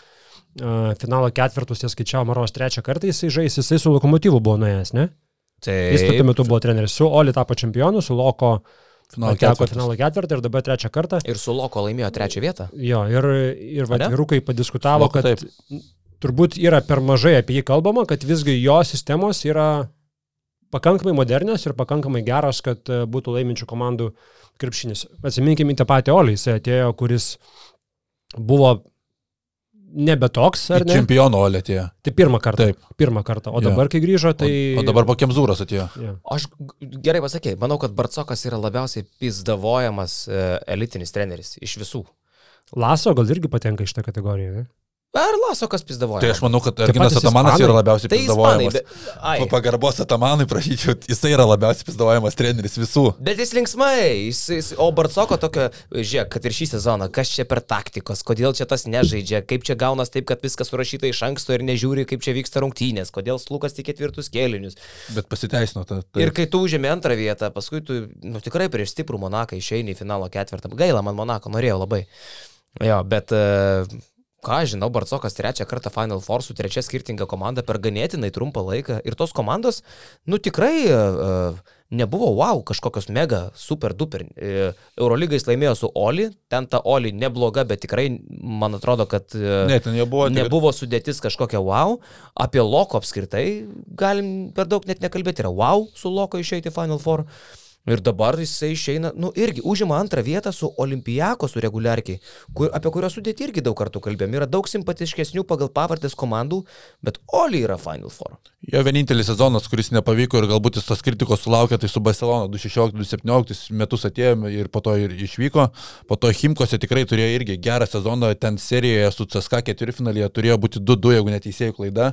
S2: Finalo ketvirtus jie skaičiavo Maros trečią kartą, jisai žais, jisai su lokomotyvu buvo nuėjęs, ne?
S1: Taip.
S2: Jis tuo metu buvo treneris su Oli tapo čempionu, su Loko
S3: Finalo ketvirtas.
S2: finalo ketvirtą ir dabar trečią kartą.
S1: Ir su Loko laimėjo trečią vietą.
S2: Jo, ir, ir va,
S1: Ane?
S2: vyrukai padiskutavo,
S3: Loko,
S2: kad
S3: taip.
S2: Turbūt yra per mažai apie jį kalbama, kad visgi jo sistemos yra pakankamai modernios ir pakankamai geros, kad e, būtų laiminčių komandų krepšinis. Atsiminkime į tą patį Olį, jis atėjo, kuris buvo nebe toks, ar ne?
S3: Čempionų olė atėjo.
S2: Tai pirmą kartą.
S3: Taip.
S2: Pirmą kartą. O dabar, kai grįžo, tai...
S3: O, o dabar po Kemzūros atėjo.
S2: Jo.
S1: Aš gerai pasakėjai, manau, kad Barcokas yra labiausiai pizdavojamas e, elitinis treneris iš visų.
S2: Laso gal irgi patenka iš tą kategoriją, ne?
S1: Ar Lasokas pizdavoja?
S3: Tai aš manau, kad Arginas Atamanas yra labiausiai
S1: Tai
S3: pizdavojamas. Po pagarbos Atamanui prašyčiau, jisai yra labiausiai pizdavojamas treneris visų.
S1: Bet jis linksmai, jis, jis, o Barcoko tokio, žiūrėk, kad ir šį sezoną, kas čia per taktikos, kodėl čia tas nežaidžia, kaip čia gaunas taip, kad viskas surašyta iš anksto ir nežiūri, kaip čia vyksta rungtynės, kodėl slukas tik ketvirtus kėlinius.
S3: Bet pasiteisino. Ta, ta.
S1: Ir kai tu užėmė antrą vietą, paskui tu, nu tikrai prieš stiprų Monaką išeini į finalo ketvirtą. Gaila man Monako, norėjau labai. Jo, bet... e, Ką žinau, Barcokas trečią kartą Final Four su trečia skirtinga komanda per ganėtinai trumpą laiką. Ir tos komandos, nu tikrai uh, nebuvo wow, kažkokios mega, super duper. Uh, Eurolygais laimėjo su Oli, ten ta Oli nebloga, bet tikrai man atrodo, kad uh,
S3: Ne, ten jie buvo.
S1: nebuvo sudėtis kažkokia wow. Apie Loko apskritai galim per daug net nekalbėti. Yra wow su Loko išeiti Final Four. Ir dabar jisai išeina, nu irgi užima antrą vietą su Olimpiako, su reguliarkiai, kur, apie kurios sudėti irgi daug kartų kalbėjom. Yra daug simpatiškesnių pagal pavardės komandų, bet Oli yra Final Four.
S3: Jo vienintelis sezonas, kuris nepavyko ir galbūt jis tos kritikos sulaukė, tai su Barcelona 2016-2017 metus atėjome ir po to ir išvyko. Po to Himkose tikrai turėjo irgi gerą sezoną, ten serijoje su CSK ketvirtfinalyje turėjo būti 2-2, jeigu neteisėjų klaida.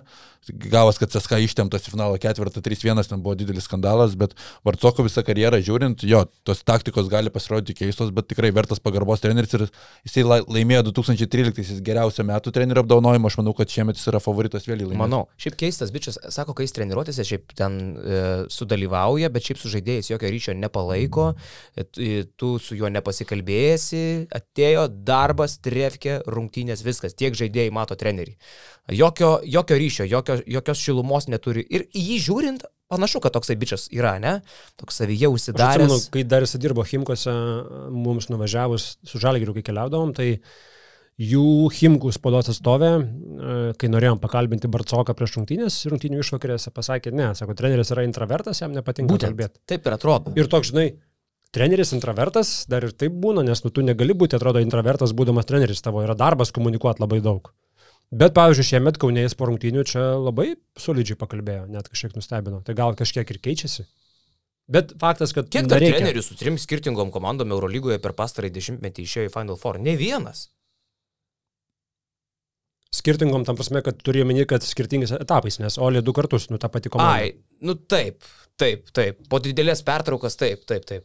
S3: Gavas, kad CSK ištemptas į finalo ketvirtą 3-1, ten buvo didelis skandalas, bet Varcoko visą karjerą žiūrint, jo, tos taktikos gali pasirodyti keistos, bet tikrai vertas pagarbos treneris ir jisai la- laimėjo 2013 geriausią metų trenerio apdovanojimą, aš manau, kad šiemet jis yra favoritas vėl į laimėjimą.
S1: Manau, šiaip keistas bičias, sako, kai jis treniruotėse šiaip ten e, sudalyvauja, bet šiaip su žaidėjais jokio ryšio nepalaiko, e, tu- su juo nepasikalbėjęsi, atėjo darbas, trefkė, rungtynės, viskas, tiek žaidėjai mato trenerį. Jokio, jokio ryšio, jokio, jokios šilumos neturi. Ir jį žiūrint, panašu, kad toksai bičias yra, ne? Toks savyje
S2: Aš atsimenu,
S1: užsidaręs.
S2: kai dar jis dirbo Himkose, mums nuvažiavus su Žalgiriu, kai keliaudavom, tai jų Himkų spaudos atstovė, e, kai norėjom pakalbinti Barcoką prieš rungtynės, rungtynių išvakarėse pasakė, ne, sako, treneris yra intravertas, jam nepatinka
S1: Būtent.
S2: kalbėti.
S1: Taip ir atrodo.
S2: Ir toks, žinai, treneris intravertas, dar ir taip būna, nes nu, tu negali būti, atrodo, intravertas būdamas treneris, tavo yra darbas komunikuoti labai daug. Bet, pavyzdžiui, šiemet Kaunėjais po rungtynių čia labai solidžiai pakalbėjo, net kažkiek nustebino. Tai gal kažkiek ir keičiasi. Bet faktas, kad
S1: Kiek dar
S2: nereikia-
S1: trenerių su trim skirtingom komandom Eurolygoje per pastarąjį dešimtmetį išėjo į Final Four? Ne vienas.
S2: skirtingom tam prasme, kad turiu omeny, kad skirtingais etapais, nes Olė du kartus, nu ta pati komanda.
S1: Ai, nu taip, taip, taip. Po didelės pertraukos, taip, taip, taip.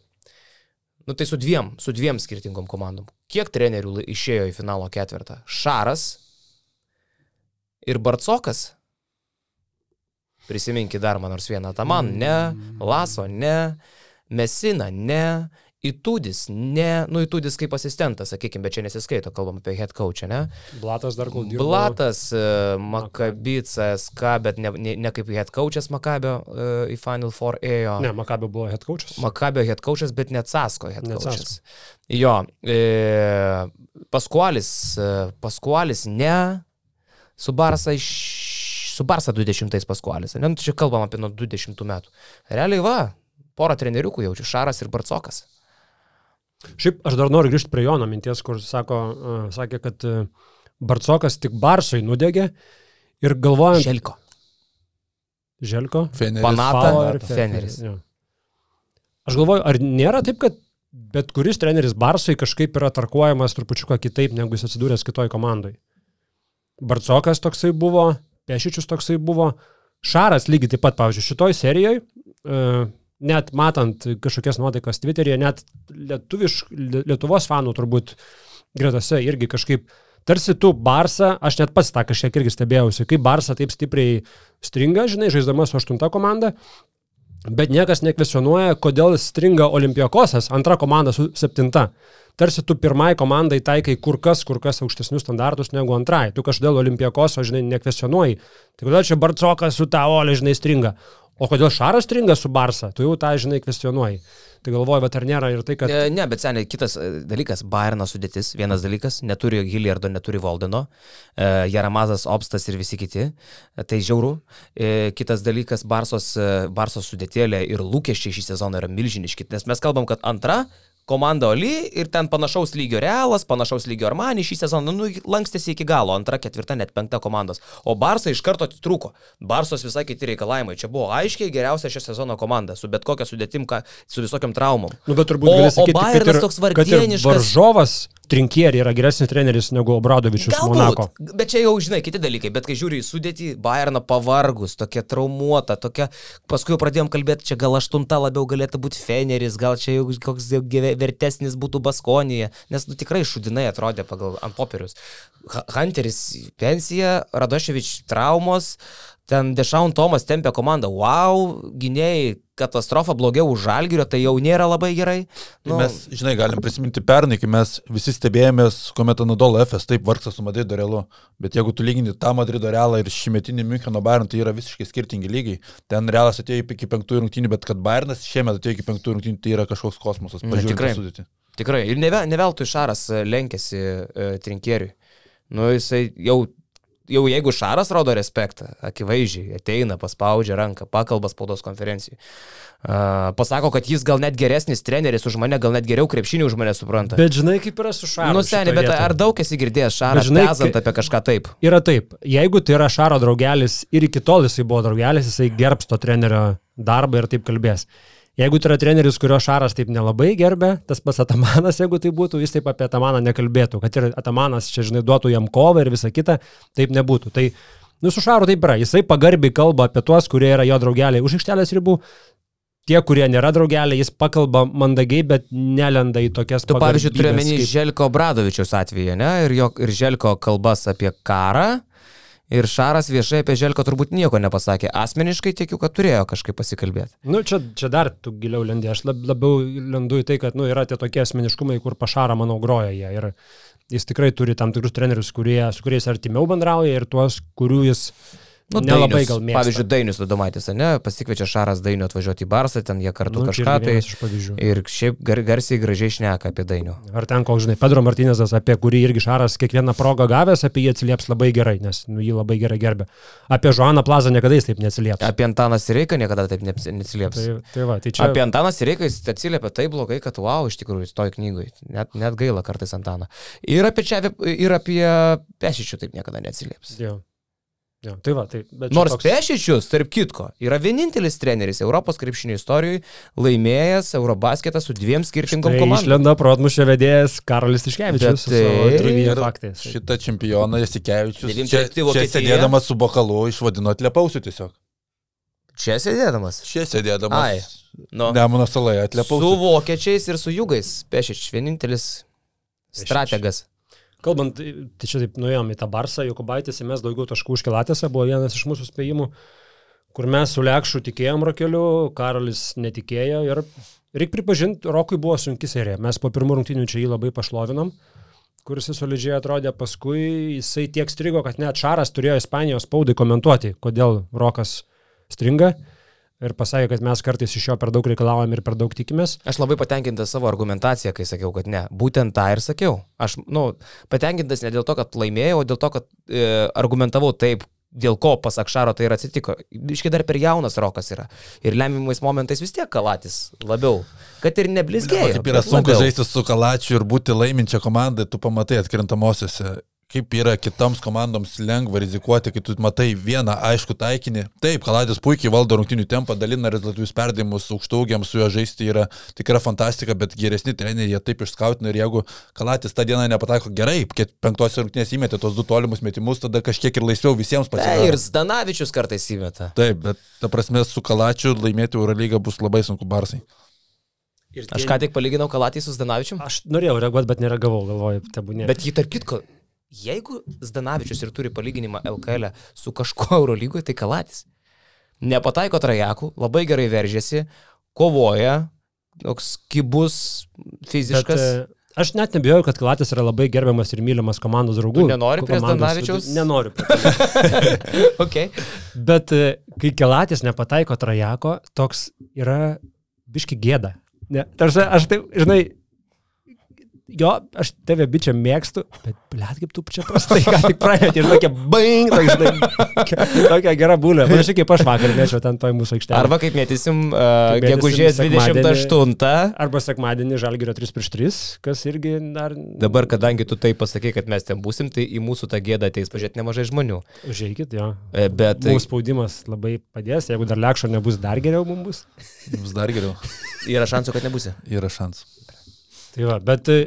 S1: Nu tai su dviem, su dviem skirtingom komandom. Kiek trenerių išėjo į finalo ketvirtą? Šaras ir Barcokas. Prisiminkit dar man nors vieną. Taman, ne. Laso, ne. Mesina, ne. Įtūdis, ne. Nu, įtūdis kaip asistentas, sakykime, bet čia nesiskaito, kalbam apie head coachą, ne?
S2: Blatas dar kol dirbo.
S1: Blatas, e, Makabicas, ką, bet ne, ne, ne kaip head coachas Makabio e, į Final Four ėjo.
S2: Ne, Makabio buvo head coachas.
S1: Makabio head coachas, bet net Sasko head
S2: Net
S1: coachas. Jo, e, Paskualis, e, Paskualis ne, su Barsa iš... Su Barsa 20 Paskualis, ne, nu, čia kalbam apie nuo 20 metų. Realiai va, porą treneriukų jaučiu, Šaras ir Barcokas.
S2: Šiaip aš dar noriu grįžti prie Jono minties, kur sako, uh, sakė, kad uh, Barcokas tik Barsai nudegė Ir galvojant,
S1: Želko.
S2: Želko,
S3: Feneris.
S1: Panata.
S2: Ir
S1: Feneris.
S2: jo. Aš galvoju, ar nėra taip, kad bet kuris treneris Barsui kažkaip yra tarkuojamas trupučiuką kitaip, negu jis atsidūręs kitoj komandai. Barcokas toksai buvo, Pešičius toksai buvo, Šaras lygiai taip pat, pavyzdžiui, šitoj serijoje, net matant kažkokias nuotaikas Twitter'yje, net lietuviš, Lie- Lietuvos fanų turbūt gretose irgi kažkaip Tarsi tu Barsą, aš net pats tą kažkiek irgi stebėjausi, kaip Barsą taip stipriai stringa, žinai, žaisdama su aštunta komanda, bet niekas nekvesionuoja, kodėl stringa Olimpijakosas, antra komanda su septinta. Tarsi tu pirmai komandai taikai kur kas, kur kas aukštesnius standartus negu antrai. Tu kažkodėl Olimpijakoso, žinai, nekvesionuoji. Tai kodėl čia Barcokas su ta Olė, žinai, stringa. O kodėl Šaras stringa su Barsa, tu jau tą, žinai, kvestionuoji. Tai galvoju, bet ar nėra ir tai, kad...
S1: E, Ne, bet seniai, kitas e, dalykas, Bayerno sudėtis, vienas dalykas, neturi Giliardo, neturi Voldeno, e, Jaramazas, Obstas ir visi kiti, e, tai žiauru. E, Kitas dalykas, Barsos, e, Barsos sudėtėlė ir lūkesčiai šį sezoną yra milžiniški, nes mes kalbam, kad antra komanda Oli ir ten panašaus lygio Realas, panašaus lygio Armani šį sezoną, nu, lankstėsi iki galo, antra, ketvirta, net penkta komandos. O Barsai iš karto atitrūko. Barsos visai kiti reikalavimai. Čia buvo aiškiai geriausia šio sezono komanda, su bet kokia sudėtim, su visokiam traumom.
S2: Nu, bet turbūt
S1: O- o
S2: sakyti, kad
S1: Bayernas toks vargdieniškas.
S2: Varžovas Trinkieri yra geresnis treneris negu Obradovičius Monako.
S1: Galbūt, bet čia jau, žinai, kiti dalykai, bet kai žiūri į sudėtį, Bayerną pavargus, tokia traumuota, tokia, paskui jau pradėjom kalbėti, čia gal aštunta labiau galėtų būti Feneris, gal čia jau koks vertesnis būtų Baskonija, nes nu, tikrai šudinai atrodė pagal ant popierius. Hunteris pensija, Radoševič traumos, ten Dešaun Tomas tempė komandą, wow, gynėjai, katastrofa blogiau už Žalgirio, tai jau nėra labai gerai.
S3: Nu, mes, žinai, galim prisiminti pernai, kai mes visi stebėjomės, kuomet Anadolo FS taip vargsta su Madrido realu. Bet jeigu tu lygini tą Madrido realą ir šimetinį Müncheno Bayern, tai yra visiškai skirtingi lygiai. Ten realas atėjo iki penktųjų rungtynių, bet kad Bayernas šiemet atėjo iki penktųjų rungtynių, tai yra kažkoks kosmosas.
S1: Na,
S3: Pažiūrėk,
S1: tikrai.
S3: sudėti.
S1: Tikrai. Ir ne, ne veltui Šaras e, lenkėsi e, Trinkieriui. Nu, jisai jau, jau jeigu Šaras rodo respektą, akivaizdžiai, ateina, paspaudžia ranką, pakalba spaudos konferencijai. Uh, pasako, kad jis gal net geresnis treneris už mane, gal net geriau krepšinį už mane supranta.
S2: Bet žinai, kaip yra su Šaru.
S1: nu, seniai, bet ar daug esi girdėjęs Šarą
S2: žinai, kai-
S1: apie kažką taip?
S2: Yra taip, jeigu tai yra Šaro draugelis ir iki tol jisai buvo draugelis, jisai gerbs to trenerio darbą ir taip kalbės. Jeigu tai yra treneris, kurio Šaras taip nelabai gerbė, tas pats Atamanas, jeigu tai būtų, jis taip apie Atamaną nekalbėtų, kad ir Atamanas čia, žinai, duotų jam kovą ir visa kita, taip nebūtų. Tai, nu, su Šaru taip yra, jisai pagarbiai kalba apie tuos, kurie yra jo draugeliai už aikštelės ribų. Tie, kurie nėra draugeliai, jis pakalba mandagiai, bet nelenda į tokias
S1: Tu, pavyzdžiui, turi
S2: pagarbybes
S1: menį
S2: kaip-
S1: Želko Bradovičiaus atveju, ne? Ir, jo, ir Želko kalbas apie karą. Ir Šaras viešai apie Želko turbūt nieko nepasakė. Asmeniškai tikiu, kad turėjo kažkaip pasikalbėti.
S2: Nu, čia, čia dar tu giliau lendi, aš lab, labiau lendu į tai, kad nu, yra tie tokie asmeniškumai, kur pašara, manau, groja jie. Ir jis tikrai turi tam tikrus trenerius, kurie, su kuriais artimiau bendrauja ir tuos, kurių jis nu, nelabai
S1: Dainius,
S2: gal mėgsta.
S1: Pavyzdžiui, Dainius Ladomaitis, ne? Pasikviečia Šaras Dainių atvažiuoti į Barsą, ten jie kartu
S2: nu,
S1: nu, kažką tai. Ir šiaip gar, garsiai gražiai šneka apie Dainių.
S2: Ar ten koks, žinai, Pedro Martinezas, apie kurį irgi Šaras kiekvieną progą gavęs, apie jį atsilieps labai gerai, nes nu, jį labai gerai gerbė. Apie Žuaną Plazą niekada jis taip neatsilieps.
S1: Apie Antaną Sireiką niekada taip neatsilieps.
S2: Tai, tai va, tai čia...
S1: Apie Antaną Sireiką jis atsiliepia taip blogai, kad wow, iš tikrųjų, toj knygui. Net, net gaila kartais Antaną. Ir apie, čia, ir apie Pešičių taip niekada neatsilieps.
S2: Jo. Jo, tai va, tai...
S1: Nors
S2: toks-
S1: Pešičius, tarp kitko, yra vienintelis treneris Europos krepšinio istorijoje laimėjęs Eurobasketą su dviem skirtingom
S2: Tai
S1: komandom.
S2: išlenda protmušė vedėjas Karolis su savo
S1: tai-.
S3: Šitą čempioną Jasikevičius čia, čia sėdėdamas su bokalu išvadino atlepausiu tiesiog.
S1: Čia sėdėdamas.
S3: Čia sėdėdamas.
S1: Ai, nu.
S3: Nemono saloje
S1: Su
S3: atlepausiu.
S1: vokiečiais ir su jugais. Pešič, vienintelis strategas.
S2: Kalbant, tai čia taip nuėjom į tą barsą, Jokubaitis įmes daugiau taškų už kilatėse, buvo vienas iš mūsų spėjimų, kur mes su Lekšu tikėjom Rokeliu, Karolis netikėjo ir reikia pripažinti, Rokui buvo sunki serija. Mes po pirmų rungtynių čia jį labai pašlovinom, kuris solidžiai atrodė, paskui jisai tiek strigo, kad net Šaras turėjo Ispanijos spaudai komentuoti, kodėl Rokas stringa. Ir pasakė, kad mes kartais iš jo per daug reikalavom ir per daug tikimės.
S1: Aš labai patenkintas savo argumentaciją, kai sakiau, kad ne. Būtent tą ir sakiau. Aš, nu, patenkintas ne dėl to, kad laimėjau, o dėl to, kad e, argumentavau taip, dėl ko pasak Šaro tai ir atsitiko. Iškai dar per jaunas rokas yra. Ir lemiamais momentais vis tiek kalatis labiau. Kad ir neblizgėjo.
S3: Kaip yra sunku
S1: labiau.
S3: žaisti su kalačiu ir būti laiminčia komanda, tu pamatai atkrintamosiose. Kaip yra kitoms komandoms lengva rizikuoti, kai tu matai vieną aišku taikinį. Taip, Kaladis puikiai valdo rungtinių tempą, dalina rezultatyvius perdavimus, aukštaugiams su juo žaisti yra tikra fantastika, bet geresni treneriai jie taip išskautina ir jeigu Kaladis tą dieną nepataiko gerai, penktosios rungtinės įmetė tos du tolimus metimus, tada kažkiek ir laisviau visiems
S1: Tai
S3: pasidaro.
S1: ir Zdanavičius kartais įmeta.
S3: Taip, bet ta prasme su Kalačiu laimėti Eurolygą bus labai sunku Barsai.
S2: Ir
S1: Aš
S2: tie-
S1: ką tik palyginau Kalatį su Zdanavičium.
S2: Aš norėjau reaguoti, bet nereagavau, galvoju, tebūnė.
S1: Bet jį tarp kitko, jeigu Zdanavičius ir turi palyginimą LKL su kažkuo Eurolygoje, tai Kalatis. Nepataiko trajakų, labai gerai veržėsi, kovoja, toks kibus,
S2: Bet,
S1: fiziškas.
S2: e, aš net nebijoju, kad Kilatis yra labai gerbiamas ir mylimas komandos draugų.
S1: Tu nenori prie Zdanavičiaus?
S2: Nenoriu.
S1: okay.
S2: Bet e, kai Kilatis nepataiko trajako, toks yra biški gėda. Ne, tarsi aš taip, žinai, jo, aš tave bičią mėgstu, bet, blėt, kaip tu čia prastai, ką tik praėjai, ir tokia bang, tokia, žinai, tokia gera būlė. Panašiai kaip aš vakar mėčiau ten toj mūsų aikštelėje.
S1: Arba kaip mėtysim uh, gegužės
S2: sekmadienį.
S1: 28.
S2: Arba sekmadienį Žalgirio 3 prieš 3, kas irgi dar...
S1: Dabar, kadangi tu tai pasakai, kad mes ten būsim, tai į mūsų tą gėdą ateis pažiūrėti nemažai žmonių.
S2: Užeikit, jo.
S1: E, Bet.
S2: Mūsų spaudimas labai padės, jeigu dar lekšo nebus, dar geriau mums bus.
S3: Vis dar geriau.
S1: yra šansų, kad nebūsi.
S3: Yra šansų.
S2: Tai va, bet e,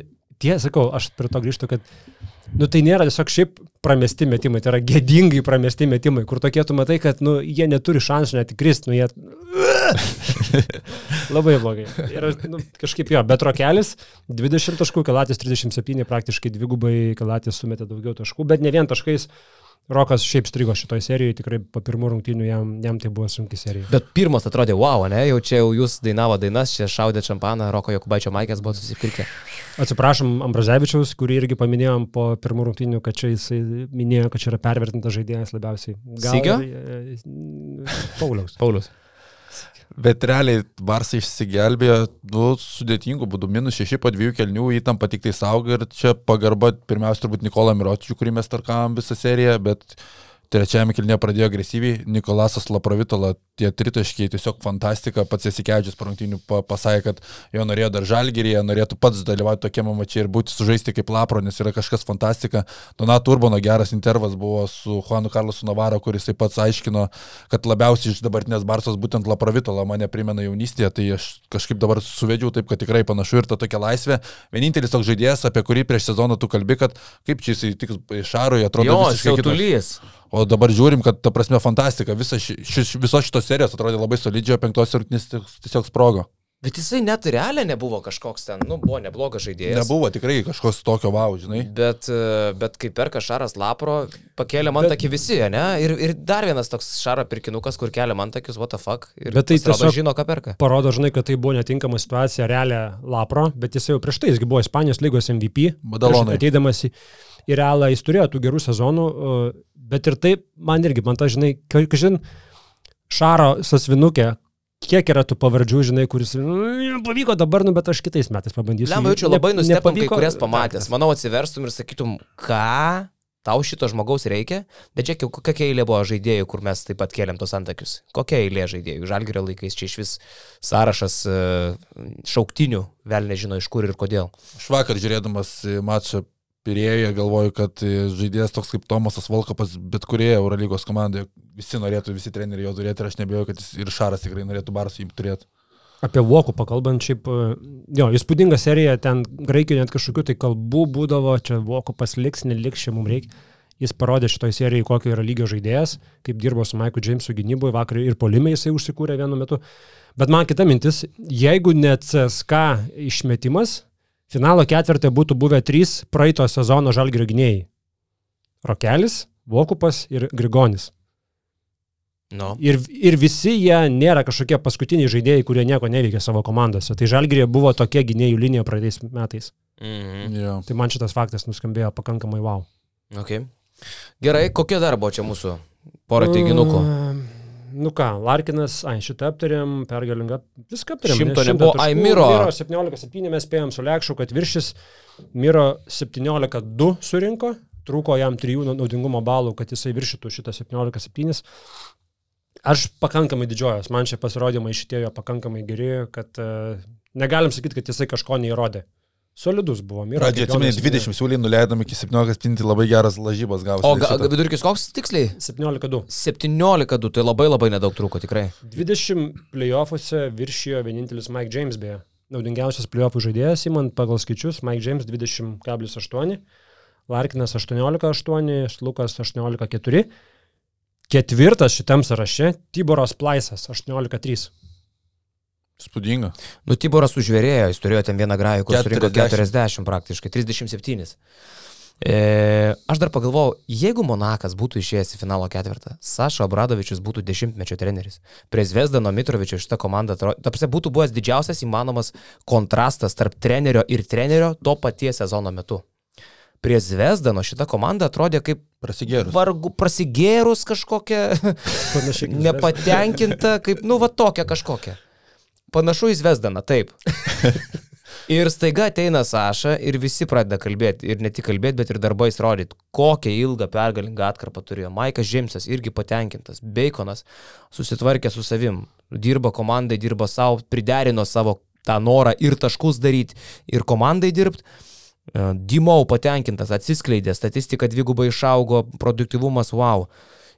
S2: tie, sakau, aš prie to grįžtu, kad, nu tai nėra tiesiog šiaip pramesti metimai, tai yra gėdingai pramesti metimai, kur tokie tu matai, kad, nu, jie neturi šansų net įkristi, nu, jie... Labai blogai. Ir, nu, kažkaip jo, bet rokelis 20 taškų, Kalatis 37, praktiškai dvigubai Kalatis sumetė daugiau taškų, bet ne vien taškais. Rokas šiaip strigo šitoje serijoje, tikrai po pirmų rungtynių jam, jam tai buvo sunki serija.
S1: Bet pirmas atrodė, wow, ne, jau čia jau jūs dainavo dainas, čia šaudė šampaną, Roko Jokubaičio Maikės buvo susipirkę.
S2: Atsiprašom Ambrazevičiaus, kurį irgi paminėjom po pirmų rungtynių, kad čia jisai minėjo, kad čia yra pervertintas žaidėjas labiausiai.
S1: Sigio?
S2: ir, e, Pauliaus.
S1: Paulius.
S3: Bet realiai Barsai išsigelbėjo, nu, sudėtingų būdų, minus 6 po dviejų kelnių įtampa tik tai saugo ir čia pagarba pirmiausia turbūt Nikola Miročiui, kurį mes tarkavom visą seriją, bet trečiajame kelnėje pradėjo agresyviai, Nikolasas Laprovitola, tie tritaškiai tiesiog fantastika, pats Esikevičius parungtinių pa, pasakė, kad jo norėjo dar žalgerėje, norėtų pats dalyvauti tokiame mačiai ir būti sužaisti kaip Lapro, nes yra kažkas fantastika. Donato Urbano geras intervas buvo su Juanu Karlosu Navaro, kuris taip pats aiškino, kad labiausiai iš dabartinės Barsos būtent Laprovitola mane primena jaunystėje, tai aš kažkaip dabar suvedžiau taip, kad tikrai panašu ir ta tokia laisvė. Vienintelis toks žaidėjas, apie kurį prieš sezoną tu kalbi, kad kaip čia jisai tik Šarui atrodo
S1: Jo,
S3: visiškai kitas. O dabar žiūrim, kad ta prasme fantastika. Visa ši, ši, visos šitos serijos atrodė labai solidžiai, o penktos rungtynės tiesiog sprogo.
S1: Bet jisai net realiai nebuvo kažkoks ten, nu, buvo neblogas žaidėjas.
S3: Nebuvo tikrai kažkos tokio wow, žinai.
S1: Bet, e, bet kai perka Šaras Lapro, pakėlė man takį visi, ne? Ir, ir dar vienas toks Šaro pirkinukas, kur kelia man takius, what the fuck. Ir
S2: Bet tai tiesiog-
S1: žino, ką perka.
S2: Parodo, žinai, kad tai buvo netinkama situacija realią Lapro, bet jis jau prieš tai, jisgi buvo Ispanijos lygos MVP.
S3: Badalonai.
S2: Ateidamas į, į realą, jis turėjo tų gerų sezonų, e, bet ir taip, man irgi, man ta, žinai, kažin, Šaro sasvinukė, kiek yra tų pavardžių, žinai, kuris, "Mm, pavyko dabar, nu, bet aš kitais metais pabandysiu.
S1: Lemba, jaučiu
S2: Ne-
S1: labai nustebom, kai kurias pamatęs. Manau, atsiverstum ir sakytum, ką tau šito žmogaus reikia. Bet čia kokia eilė buvo žaidėjų, kur mes taip pat kėlėm tos antakius. Kokia eilė žaidėjų? Žalgerio laikais čia iš vis sąrašas e, šauktinių, vėl nežino iš kur ir kodėl.
S3: Aš vakar žiūrėdamas mačą Pirėjoje galvoju, kad e, žaidėjas toks kaip Tomasas Volkapas, bet kurioje Eurolygos komandoje visi norėtų, visi treneriai jo turėti ir aš nebejoju, kad jis ir Šaras tikrai norėtų Barsų jį turėti.
S2: Apie Vokų pakalbant, šiaip, e, jo, įspūdinga serija, ten graikių net kažkokių tai kalbų būdavo, čia Vokų pasiliks, neliks, čia mums reikia. Jis parodė šitoje serijoje, kokio yra lygio žaidėjas, kaip dirbo su Maiku Jamesu gynyboje, vakar ir polime jisai užsikūrė vienu metu. Bet man kita mintis, jeigu ne CSK išmetimas, finalo ketvirtė būtų buvę trys praeito sezono žalgirio gynėjai. Rokelis, Vokupas ir Grigonis.
S1: Nu.
S2: Ir, ir visi jie nėra kažkokie paskutiniai žaidėjai, kurie nieko neveikia savo komandose. Tai Žalgirė buvo tokia gynėjų linija praeitais metais.
S1: Mhm.
S3: Jo.
S2: Tai man šitas faktas nuskambėjo pakankamai wow.
S1: Okay. Gerai, kokie dar buvo čia mūsų pora teiginukų?
S2: Uh, Nu ką, Larkinas, ai, šitą aptarėm, pergalinga, viską aptarėm.
S1: Šimto nebuvo, ai, Miro.
S2: Miro 17-7 mes spėjom su Lekšu, kad viršis Miro 17-2 surinko, trūko jam 3 naudingumo balų, kad jisai viršytų šitą 17-7. Aš pakankamai didžiuojas, man šie pasirodymai šitie jo pakankamai geri, kad uh, negalim sakyti, kad jisai kažko neįrodė. Solidus buvo. Yra
S3: Pradžioje atsimeni 20 siūlį, nuleidom iki 17 spinti, labai geras lažybas gavosi.
S1: O ga, vidurkis koks tiksliai?
S2: 17-2.
S1: 17-2, tai labai labai nedaug trūko tikrai.
S2: 20 playoffuose viršijo vienintelis Mike James beje. Naudingiausias playoffų žaidėjas, įmant pagal skaičius, Mike James 20,8, Larkinas 18,8, Lukas 18,4. Ketvirtas šitam sąraše Tiboras Plaisas 18,3.
S3: Spūdinga.
S1: Nu, Tiboras užvėrėjo, jis turėjo ten vieną grajų, kur surinko
S3: 40.
S1: 40 praktiškai, 37. E, aš dar pagalvojau, jeigu Monakas būtų išėjęs į finalo ketvirtą, Saša Obradovičius būtų dešimtmečio treneris. Prie Zvezdano Mitrovičio šitą komandą, tapsi, būtų buvęs didžiausias įmanomas kontrastas tarp trenerio ir trenerio to paties sezono metu. Prie Zvezdano šita komanda atrodė kaip
S3: Prasigėrus.
S1: vargu prasigėrus kažkokia, nepatenkinta, kaip, nu, va tokia kažkokia. Panašu į Zvezdaną, taip. Ir staiga ateina Saša ir visi pradeda kalbėti. Ir ne tik kalbėti, bet ir darbais rodyti, kokią ilgą pergalingą atkarpą turėjo. Maikas Žemsas irgi patenkintas. Baconas susitvarkė su savim. Dirbo komandai, dirbo savo, priderino savo tą norą ir taškus daryti, ir komandai dirbti. Dimau patenkintas, atsiskleidė, statistika dvigubai išaugo, produktivumas wow.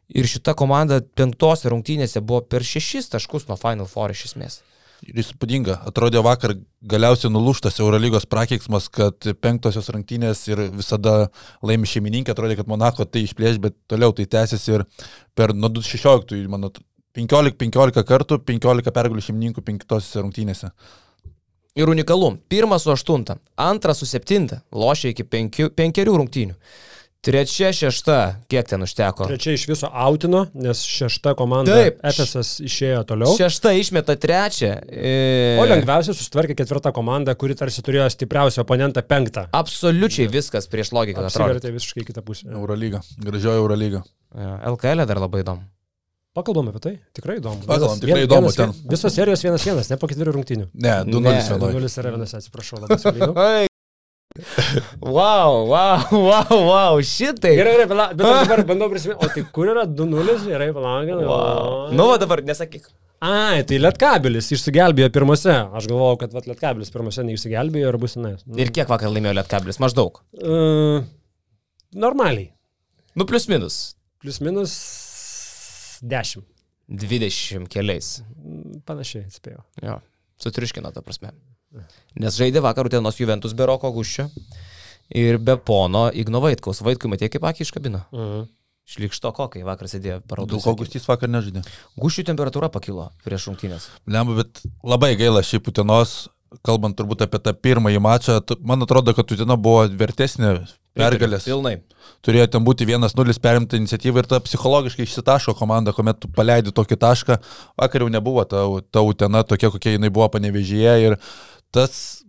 S1: Ir šita komanda penktose rungtynėse buvo per šešis taškus nuo Final Four iš esmės.
S3: Ir įspūdinga. Atrodė vakar galiausiai nulūštas Eurolygos prakeiksmas, kad penktosios rungtynės ir visada laimi šeimininkė. Atrodė, kad Monako tai išplėš, bet toliau tai tęsiasi ir per nuo 2016, mano 15-15 kartų, 15 pergalių šeimininkų penktosiose rungtynėse.
S1: Ir unikalu. Pirmas su aštunta, antras su septinta, lošia iki penkių, penkerių rungtynių. Trečia, šešta, kiek ten užteko?
S2: Trečia iš viso autino, nes šešta komanda
S1: Taip.
S2: FSS išėjo toliau.
S1: Šešta išmeta trečią. E...
S2: O lengviausiai susitvarkė ketvirtą komandą, kuri tarsi turėjo stipriausią oponentą penktą.
S1: Absoliučiai viskas prieš logiką atrodo.
S2: Apsivertė visiškai į kitą pusę.
S3: Eurolyga. Gražioji Eurolyga.
S1: LKL dar labai įdomu.
S2: Pakalbam apie tai, tikrai įdomu.
S3: Pakalbam, tikrai įdomu ten.
S2: Visos serijos vienas vienas, ne po ketverių rungtynių.
S3: Ne, 2-0
S1: Ne,
S3: vienoj.
S2: Nulis yra vienas, atsiprašau, labai suklydau.
S1: Wow, wow, wow, wow, šitai.
S2: Gerai, gerai, pala, bet dabar bandau prisiminti, o tai kur yra 2-0, gerai, palauk.
S1: Wow. Nu, va dabar nesakyk.
S2: Ai, tai Lietkabelis išsigelbėjo pirmose. Aš galvojau, kad vat, Lietkabelis pirmose neišsigelbėjo ir bus ne.
S1: Ir kiek vakar laimėjo Lietkablis? Maždaug.
S2: Uh, normaliai.
S1: Nu, plus minus.
S2: Plius minus 10.
S1: 20 keliais.
S2: Mm, Panašiai, atspėjau.
S1: Jo, sutriuškino, ta prasme. Nes žaidė vakar Utenos Juventus be Roko Guščio ir be pono Igno Vaitkaus. Vaitkui matė, kaip akį iškabino.
S2: Uh -huh.
S1: Šlikšto kokai vakar sėdėjo
S3: Dėl
S1: parodų.
S3: ko Gustys vakar nežaidė.
S1: Guščių temperatūra pakilo prieš rungtynės.
S3: Lemba, bet labai gaila šiaip Utenos, kalbant turbūt apie tą pirmąjį mačą, man atrodo, kad Utena buvo vertesnė pergalės.
S1: Pilnai.
S3: Turėjo ten būti 1-0 perimta iniciatyva ir ta psichologiškai išsitaško komanda, kuomet tu paleidi tokį tašką. Vakar jau nebuvo ta, ta Utena tokia, kokia jinai buvo panevežyje ir tas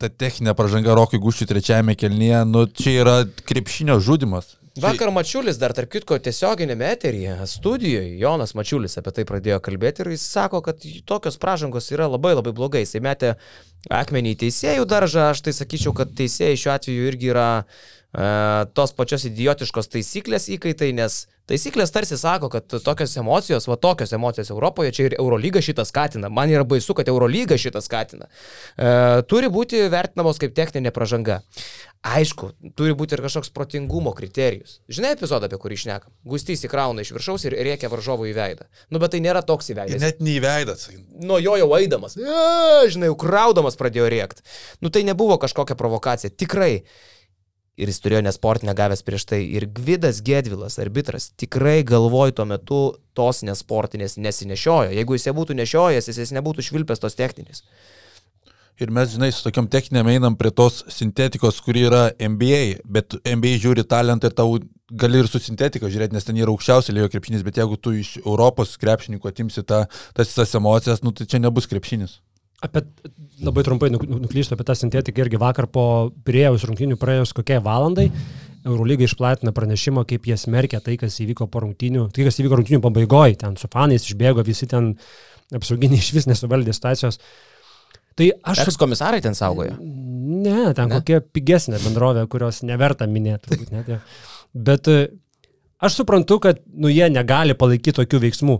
S3: ta techninė pažanga Rokui Guščiui trečiajame kelnyje, nu čia yra krepšinio žudimas.
S1: Vakar Mačiulis dar, tarp kitko, tiesioginėme eteryje, studijoje, Jonas Mačiulis apie tai pradėjo kalbėti ir jis sako, kad tokios pražangos yra labai labai blogai. Jis metė akmenį į teisėjų daržą, aš tai sakyčiau, kad teisėjai šiuo atveju irgi yra e, tos pačios idiotiškos taisyklės įkaitai, nes taisyklės tarsi sako, kad tokios emocijos, va tokios emocijos Europoje, čia ir Eurolyga šitą skatina. Man yra baisu, kad Eurolyga šitą skatina. E, turi būti vertinamos kaip techninė pražanga. Aišku, turi būti ir kažkoks protingumo kriterijus. Žinai epizodą, apie kurį išnekam? Gustys įkrauna iš viršaus ir reikia varžovų į veidą. Nu, bet tai nėra toks į veidą.
S3: Ir net neįveidas.
S1: Nuo jo jau eidamas, "A", žinai, jau kraudamas pradėjo rėkti. Nu, tai nebuvo kažkokia provokacija. Tikrai. Ir jis turėjo nesportinę gavęs prieš tai. Ir Gvidas Gedvilas, arbitras, tikrai galvoj tuo metu tos nesportinės nesinešiojo. Jeigu jis ją būtų nešiojęs, jis, jis nebūtų švilpęs tos techninės.
S3: Ir mes, žinai, su tokiam techniniam einam prie tos sintetikos, kuri yra NBA, bet NBA žiūri talentą ir tau gali ir su sintetika žiūrėti, nes ten yra aukščiausia lygio krepšinis, bet jeigu tu iš Europos krepšininkų atimsi tą, tas visas emocijas, nu tai čia nebus krepšinis.
S2: Apie, labai trumpai nuk- nuk- nuklystu apie tą sintetiką irgi vakar po priejaus rungtynių praėjus kokiai valandai. Eurolyga išplatina pranešimą, kaip jie smerkia tai, kas įvyko po rungtynių, tai kas įvyko rungtynių pabaigoje, ten su fanais išbėgo, visi ten apsauginiai iš vis nesuvaldė situacijos. Tai aš...
S1: Ekskomisarai ten saugojo.
S2: Ne, ten
S1: Ne?
S2: kokia pigesnė bendrovė, kurios neverta minėti. Net. Bet e, aš suprantu, kad nu, jie negali palaikyti tokių veiksmų.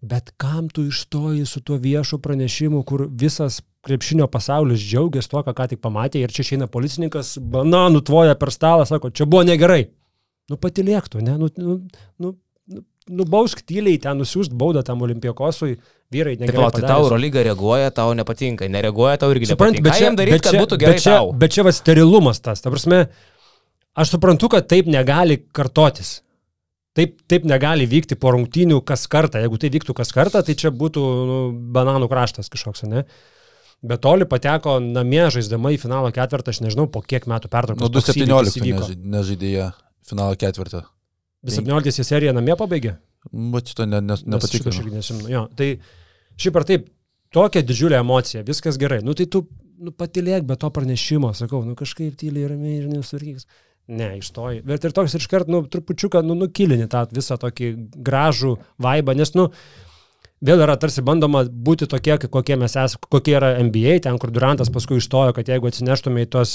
S2: Bet kam tu išstoji su tuo viešu pranešimu, kur visas krepšinio pasaulis džiaugiasi tuo, ką tik pamatė ir čia išeina policininkas, bananų tvoja per stalą, sako, čia buvo negerai. Nu patilėktų, ne? Nu, nu, nu, nu, nubausk tyliai ten, nusiųsk baudą tam olimpijakosui, vyrai negerai.
S1: palauk, tai tau. Eurolyga reaguoja, tau nepatinka, nereaguoja, tau irgi
S2: Supranti,
S1: nepatinka. Ką jam daryti, kad būtų gerai
S2: bet čia, bet čia va sterilumas tas. Ta prasme, aš suprantu, kad taip negali kartotis. Taip, taip negali vykti po rungtynių kas kartą. Jeigu tai vyktų kas kartą, tai čia būtų nu, bananų kraštas kažkoks, ne? Bet toli pateko namie žaisdama į finalo ketvirtą, aš nežinau, po kiek metų pertraukos.
S3: Nuo
S2: toks įvykis
S3: 2017
S2: įvyko.
S3: nežai- nežaidėja finalo ketvirtą.
S2: 17 seriją namie pabaigė?
S3: Bet šito ne, ne, nepatikrinu.
S2: aš irgi nesimenu. Jo, tai šiaip ar taip, tokia didžiulė emocija, viskas gerai. Nu tai tu nu, patilėk be to pranešimo, sakau, nu kažkaip tyliai ramiai ir nesvarkys. Ne, išstoji. Bet ir toks iškart, nu, trupučiuką, nu, nukilini tą visą tokį gražų vaibą, nes, nu, vėl yra tarsi bandoma būti tokie, kokie mes esame, kokie yra NBA, ten, kur Durantas paskui išstojo, kad jeigu atsineštume į tos,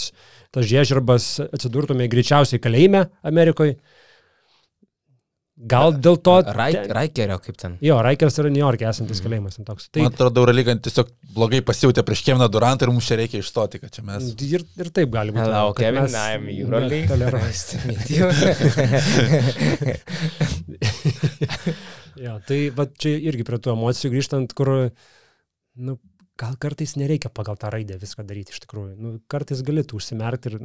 S2: tas žiežirbas, atsidurtume greičiausiai kalėjime Amerikoje. Gal dėl to...
S1: Raik, Raikerio kaip ten.
S2: Jo, Raikers yra New York'e esantis kalėjimas. ten Toks.
S3: Tai... Man atrodo, Eurolyga tiesiog blogai pasijutė prieš Kevną Durantą ir mums čia reikia išstoti, kad čia mes...
S2: ir, ir taip gali būti. Kad
S1: Kevin,
S2: mes
S1: I am Euroleague.
S2: netoleruojam.
S1: Nice to meet you.
S2: jo, tai va čia irgi prie tų emocijų grįžtant, kur, nu, gal kartais nereikia pagal tą raidę viską daryti iš tikrųjų. Nu, kartais galėtų užsimerkti ir...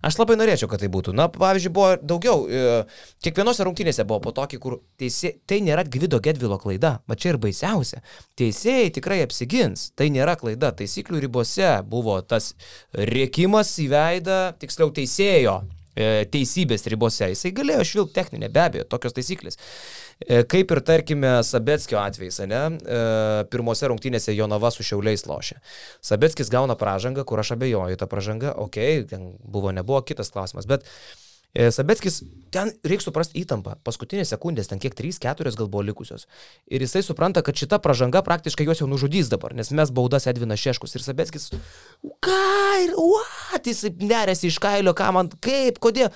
S1: Aš labai norėčiau, kad tai būtų. Na, pavyzdžiui, buvo daugiau. e, Kiekvienose rungtynėse buvo po tokį, kur teisė, tai nėra Gvido Gedvilo klaida. Va čia ir baisiausia. Teisėjai tikrai apsigins. Tai nėra klaida. Taisyklių ribose buvo tas rėkimas į veidą, tiksliau teisėjo e, teisybės ribose. Jisai galėjo švilpti techninę, be abejo, tokios taisyklės. E, Kaip ir tarkime Sabetskio atvejais, ne? E, Pirmose rungtynėse Jonava su Šiauliais lošia. Sabetskis gauna pražangą, kur aš abejoju, ta pražanga, okei, okay, buvo, nebuvo kitas klausimas, bet e, Sabetskis, ten reikia suprasti įtampą. Paskutinės sekundės, ten kiek 3-4 gal buvo likusios. Ir jisai supranta, kad šita pražanga praktiškai juos jau nužudys dabar, nes mes baudas Edvinas Šeškus ir Sabetskis, ką ir, what, jisai nerėsi iš kailio, ką man, kaip, kodėl,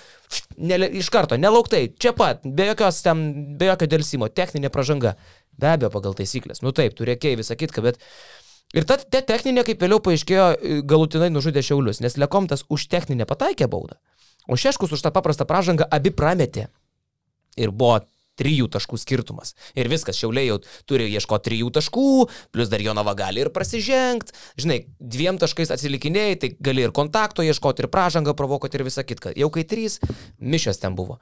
S1: ne, iš karto, nelauktai, čia pat, be jokios ten, be jokio dėlsimo, techninė pražanga. Be abejo, pagal taisyklės. Nu taip, turėkiai visą kitką, bet Ir ta te techninė, kaip vėliau paaiškėjo, galutinai nužudė Šiaulius, nes Lekomtas už techninę pataikė baudą, o Šeškus už tą paprastą pražangą abi prametė. Ir buvo trijų taškų skirtumas. Ir viskas, Šiauliai jau turi ieškoti trijų taškų, plus dar Jonava gali ir prasižengti. Žinai, dviem taškais atsilikinėjai, tai gali ir kontakto ieškoti, ir pražangą provokuoti, ir visą kitką. Jau kai trys, mišęs ten buvo.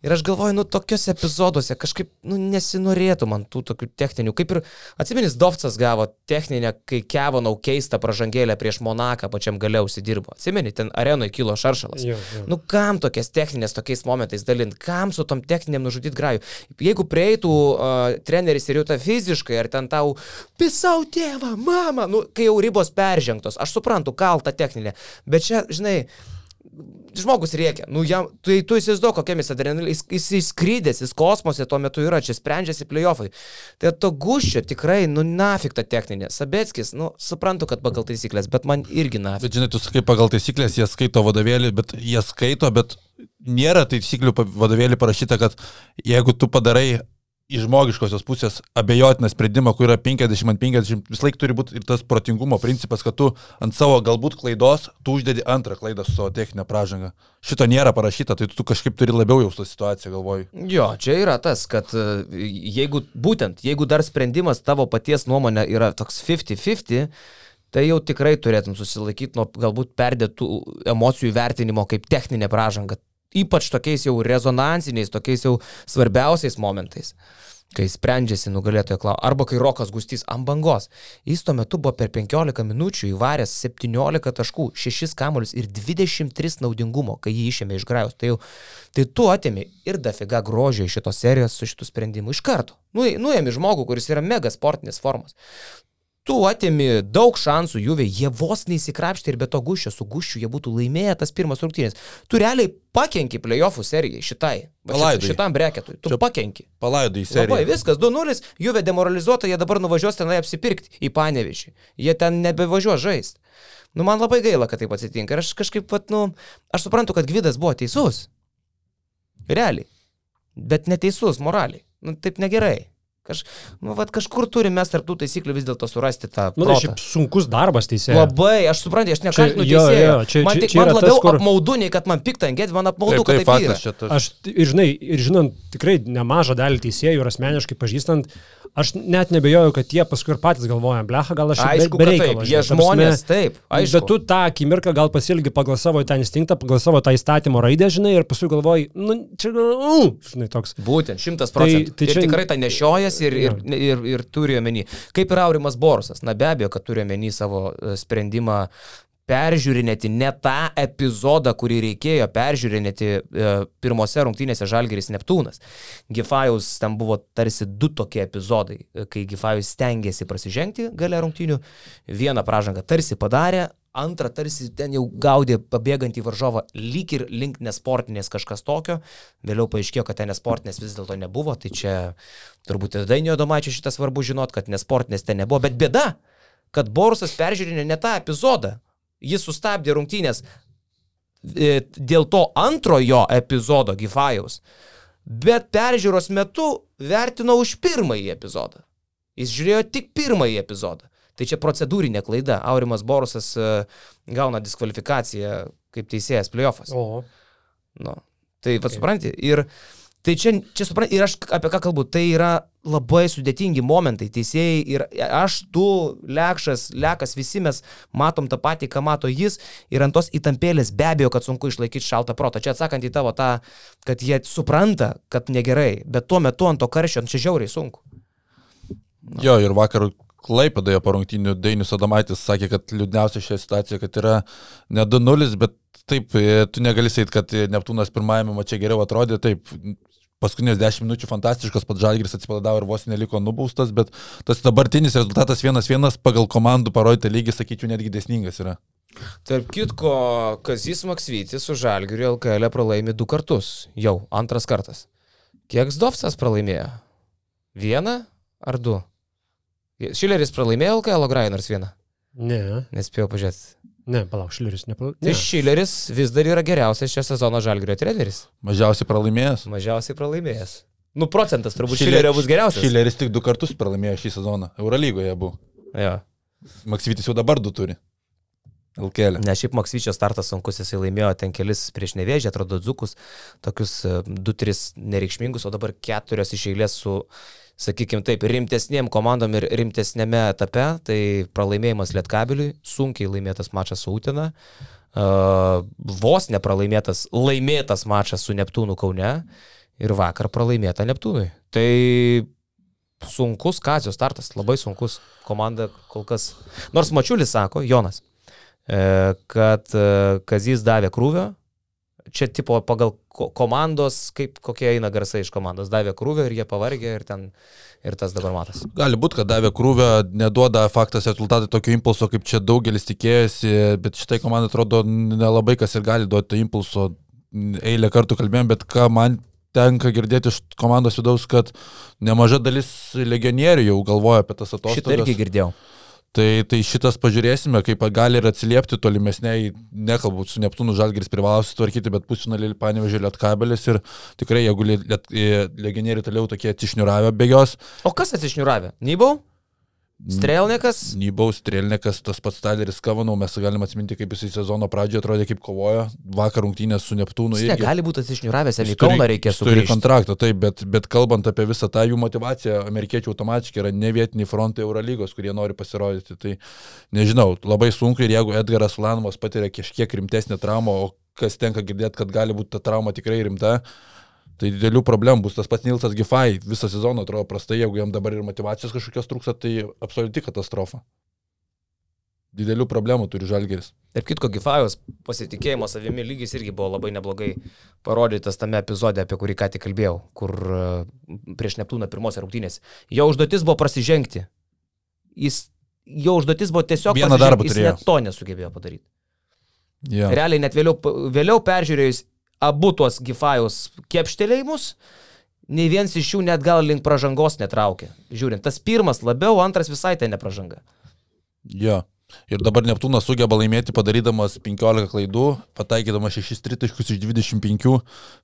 S1: Ir aš galvoju, nu, tokiuose epizoduose kažkaip, nu, nesinorėtų man tų tokių techninių. Kaip ir atsimenis, Dovcas gavo techninę, kai Kevanau keistą pražangėlę prieš Monaką pačiam gale užsidirbo. Atsimeni, ten arenoje kilo šaršalas.
S2: Jo, jo.
S1: Nu, kam tokias techninės tokiais momentais dalint, kam su tom techniniam nužudyti grajų. Jeigu prieitų uh, treneris ir jau tą fiziškai, ar ten tau, pisau tėvą, mama, nu, kai jau ribos peržengtos, aš suprantu, kalta techninė, bet čia, žinai, žmogus rėkia, nu jam, tai tu įsivaizduok, kokiam jis adrenalinas, jis, jis įskrydęs, jis kosmose tuo metu yra, čia sprendžiasi playoffai. Tai to guščio tikrai, nu nafik ta techninė. Sabetskis, nu suprantu, kad pagal taisyklės, bet man irgi nafik.
S3: Bet žinai, tu sakai pagal taisyklės, jie skaito vadovėlį, bet jie skaito, bet nėra taisyklių vadovėlį parašyta, kad jeigu tu padarai iš žmogiškosios pusės abejotiną sprendimą, kur yra 50 ant 50, vis laik turi būti ir tas protingumo principas, kad tu ant savo galbūt klaidos, tu uždedi antrą klaidą su savo techninė pražanga. Šito nėra parašyta, tai tu kažkaip turi labiau jaustų situaciją, galvoju.
S1: Jo, čia yra tas, kad e, jeigu būtent, jeigu dar sprendimas tavo paties nuomonė yra toks 50-50, tai jau tikrai turėtum susilaikyti nuo galbūt perdėtų emocijų vertinimo kaip techninė pražanga. Ypač tokiais jau rezonansiniais, tokiais jau svarbiausiais momentais. Kai sprendžiasi nugalėtojo klausimas. Arba kai Rokas Gustys ant bangos. Jis tuo metu buvo per 15 minučių įvaręs 17 taškų, 6 kamuolius ir 23 naudingumo, kai jį išėmė iš grajus. Tai, jau, tai tu atėmė ir dafiga grožio iš šitos serijos su šitų sprendimų iš karto. Nu, nuėmė žmogų, kuris yra mega sportinės formos. Tu atėmi daug šansų juvė, jie vos neįsikrapštė ir be to guščio, su guščiu jie būtų laimėję tas pirmas rungtynės. Tu realiai pakenki playoffų serijai šitai.
S3: Palaidai.
S1: Šitam breketui. Tu
S3: Čia
S1: pakenki.
S3: Palaidai į
S1: Labai
S3: seriją.
S1: viskas, 2-0, juvė demoralizuota, jie dabar nuvažiuos tenai apsipirkti į Panevišį. Jie ten nebevažiuos žaisti. Nu, man labai gaila, kad taip atsitinka. Ir aš kažkaip, vat, nu, aš suprantu, kad Gvidas buvo teisus. Realiai. Bet neteisus moraliai. Nu, taip negerai. Kaž, nu, vat, kažkur turime mes tarptų taisyklių vis dėlto surasti tą...
S2: Man
S1: protą.
S2: šiaip sunkus darbas teisėjai.
S1: Labai, aš suprantu, aš nekaltinu
S2: čia-
S1: man
S2: čia- čia
S1: man
S2: yra tas,
S1: labiau
S2: kur-
S1: apmaudu, nei kad man pikta ant gėdės, man apmaudu,
S3: Taip,
S1: kad
S3: taip,
S1: taip yra.
S2: Aš ir žinai, ir žinant tikrai nemažą dalį teisėjų ir asmeniškai pažįstant, aš net nebejoju, kad jie paskui ir patys galvoja, blecha, gal aš ir
S1: Aišku,
S2: be, be
S1: kad
S2: reikalo,
S1: taip,
S2: žinai,
S1: jie
S2: ta prasme,
S1: žmonės, taip, aišku.
S2: Bet tu tą akimirką gal pasilgi pagal savo tą instinktą, pagal savo tą įstatymo raidę, žinai, ir paskui galvoji, nu, čia uh, žinai, toks.
S1: Būtent, šimtas procentų.
S2: tai
S1: ir
S2: čia-
S1: tikrai tą nešiojas ir, ir, ir, ir turi omeny. Kaip ir Aurimas Borusas. Na be abejo, kad turi omeny savo e, sprendimą peržiūrinėti ne tą epizodą, kurį reikėjo peržiūrinėti e, pirmose rungtynėse Žalgeris Neptūnas. Gifajaus ten buvo tarsi du tokie epizodai, e, kai Gifajus stengiasi prasižengti gale rungtynių, vieną pražangą tarsi padarė, antrą tarsi ten jau gaudė pabėgantį varžovą lyg ir link nesportinės kažkas tokio, vėliau paaiškėjo, kad ten nesportinės vis dėlto nebuvo, tai čia turbūt ir Dainio Domaičio šitą svarbu žinot, kad nesportinės ten nebuvo, bet bėda, kad Borusas peržiūrinė ne tą epizodą, jis sustabdė rungtynės e, dėl to antrojo epizodo Gifajaus, bet peržiūros metu vertino už pirmąjį epizodą. Jis žiūrėjo tik pirmąjį epizodą. Tai čia procedūrinė klaida. Aurimas Borusas e, gauna diskvalifikaciją kaip teisėjas playoffas.
S2: O.
S1: Nu, tai vad supranti. Ir tai čia, čia supranti, ir aš apie ką kalbu, tai yra labai sudėtingi momentai. Teisėjai ir aš, tu, Lekšas, Lekas, visi mes matom tą patį, ką mato jis. Ir ant tos įtampėlės be abejo, kad sunku išlaikyti šaltą protą. Čia atsakant į tavo tą, kad jie supranta, kad negerai, bet tuo metu ant to karščio, čia žiauriai sunku.
S3: Jo, ir vakar Klaipėdoje po rungtynių Dainis Adomaitis sakė, kad liūdniausia šioje situacijoje, kad yra ne 2-0, bet taip, e, tu negali sakyti, kad Neptūnas pirmajame mače geriau atrodė, taip, paskutinės 10 minučių fantastiškas, pat Žalgiris atsipalaidavo ir vos neliko nubaustas, bet tas dabartinis rezultatas 1-1 pagal komandų parodytą lygį, sakyčiau, netgi desningas yra.
S1: Tarp kitko, Kazis Maksvytis su Žalgiriu LKL pralaimi du kartus. Jau antras kartas. Kiek Zdovcas pralaimėjo? Vieną ar du? Šileris pralaimėjo LKL Grainers vieną.
S2: Ne,
S1: Nespėjau pažiūrėti.
S2: Ne, palauk, Šileris nepalauk.
S1: Tai Šileris vis dar yra geriausias šio sezono Žalgirio treneris.
S3: Mažiausiai pralaimėjęs.
S1: Mažiausiai pralaimėjęs. Nu, procentas turbūt
S3: Šile-
S1: Šilerio bus geriausias.
S3: Šileris tik du kartus pralaimėjo šį sezoną. Eurolygoje buvo.
S1: Jo.
S3: Maksvitis jau dabar du turi. LKL.
S1: Ne, šiaip Maksvyčio startas sunkus, jisai laimėjo ten kelis prieš nevėžį, atrodo, dzukus, tokius 2-3 nereikšmingus, o dabar keturios iš eilės su, sakykime taip, rimtesniem komandom ir rimtesnėme etape. Tai pralaimėjimas Lietkabiliui, sunkiai laimėtas mačas su Utina, uh, vos nepralaimėtas, laimėtas mačas su Neptūnu Kaune ir vakar pralaimėta Neptūnui. Tai sunkus Kazio startas, labai sunkus. Komanda kol kas. Nors Mačiulis sako, Jonas, e, kad e, Kazys davė krūvio. Čia tipo pagal ko- komandos, kaip kokie eina garsai iš komandos. Davė krūvio ir jie pavargė ir ten ir tas dabar matas.
S3: Gali būti, kad davė krūvę, neduoda faktas rezultatai tokio impulso, kaip čia daugelis tikėjosi, bet šitai komandai atrodo nelabai kas ir gali duoti to impulso. Eilę kartų kalbėjom, bet ką man tenka girdėti iš komandos vidaus, kad nemaža dalis legionierių jau galvoja apie tas
S1: Šitą
S3: atostogas.
S1: irgi girdėjau.
S3: Tai, tai šitas pažiūrėsime, kaip gali ir atsiliepti tolimesniai, nekalbu su Neptūnu Žalgiris privalo sutvarkyti, bet pusfinalį panevežė Lietkabelis ir tikrai, jeigu liet, liet, legionieriai toliau tokie atsišniuravę bėgios,
S1: O kas atsišniuravė? Nybau? Strelnikas?
S3: Nybaus, Strelnekas, tas pats Taleris Kavanau, mes galim atsiminti, kaip jisai sezono pradžioje atrodė, kaip kovojo, vakar rungtynės su Neptūnu.
S1: Jis negali būti atsišniuravęs,
S3: Jis
S1: į Kauną reikės
S3: jis turi
S1: sugrįžti.
S3: kontraktą, taip, bet, bet kalbant apie visą tą jų motivaciją, amerikiečių automatiškai yra ne vietiniai frontai Eurolygos, kurie nori pasirodyti. Tai nežinau, labai sunku ir jeigu Edgaras Ulanovas patiria kažkiek rimtesnę traumą, o kas tenka girdėti, kad gali būti ta trauma tikrai rimta, tai didelių problemų bus. Tas pats Nilsas Gifai visą sezoną atrodo prastai, jeigu jam dabar ir motivacijos kažkokios trūksta, tai absoliuti katastrofa. Didelių problemų turi Žalgeris.
S1: Taip kitko, Gifajos pasitikėjimo savimi lygis irgi buvo labai neblogai parodytas tame epizode, apie kurį ką tik kalbėjau, kur e, prieš Neptūną pirmose rungtynėse. Jo užduotis buvo prasižengti. Jis, jo užduotis buvo tiesiog
S3: Vieną darbą
S1: jis
S3: turėjo.
S1: net to nesugebėjo padaryti.
S3: Ja.
S1: Realiai net vėliau, vėliau peržiūrėjus abu tuos Gifajos kepštelėjimus, nei vienas iš jų net gal link pražangos netraukė. Žiūrint, tas pirmas labiau, antras visai tai nepražanga.
S3: Ja. Ir dabar Neptūnas sugeba laimėti padarydamas 15 klaidų, pataikydamas 6 tritaškus iš 25,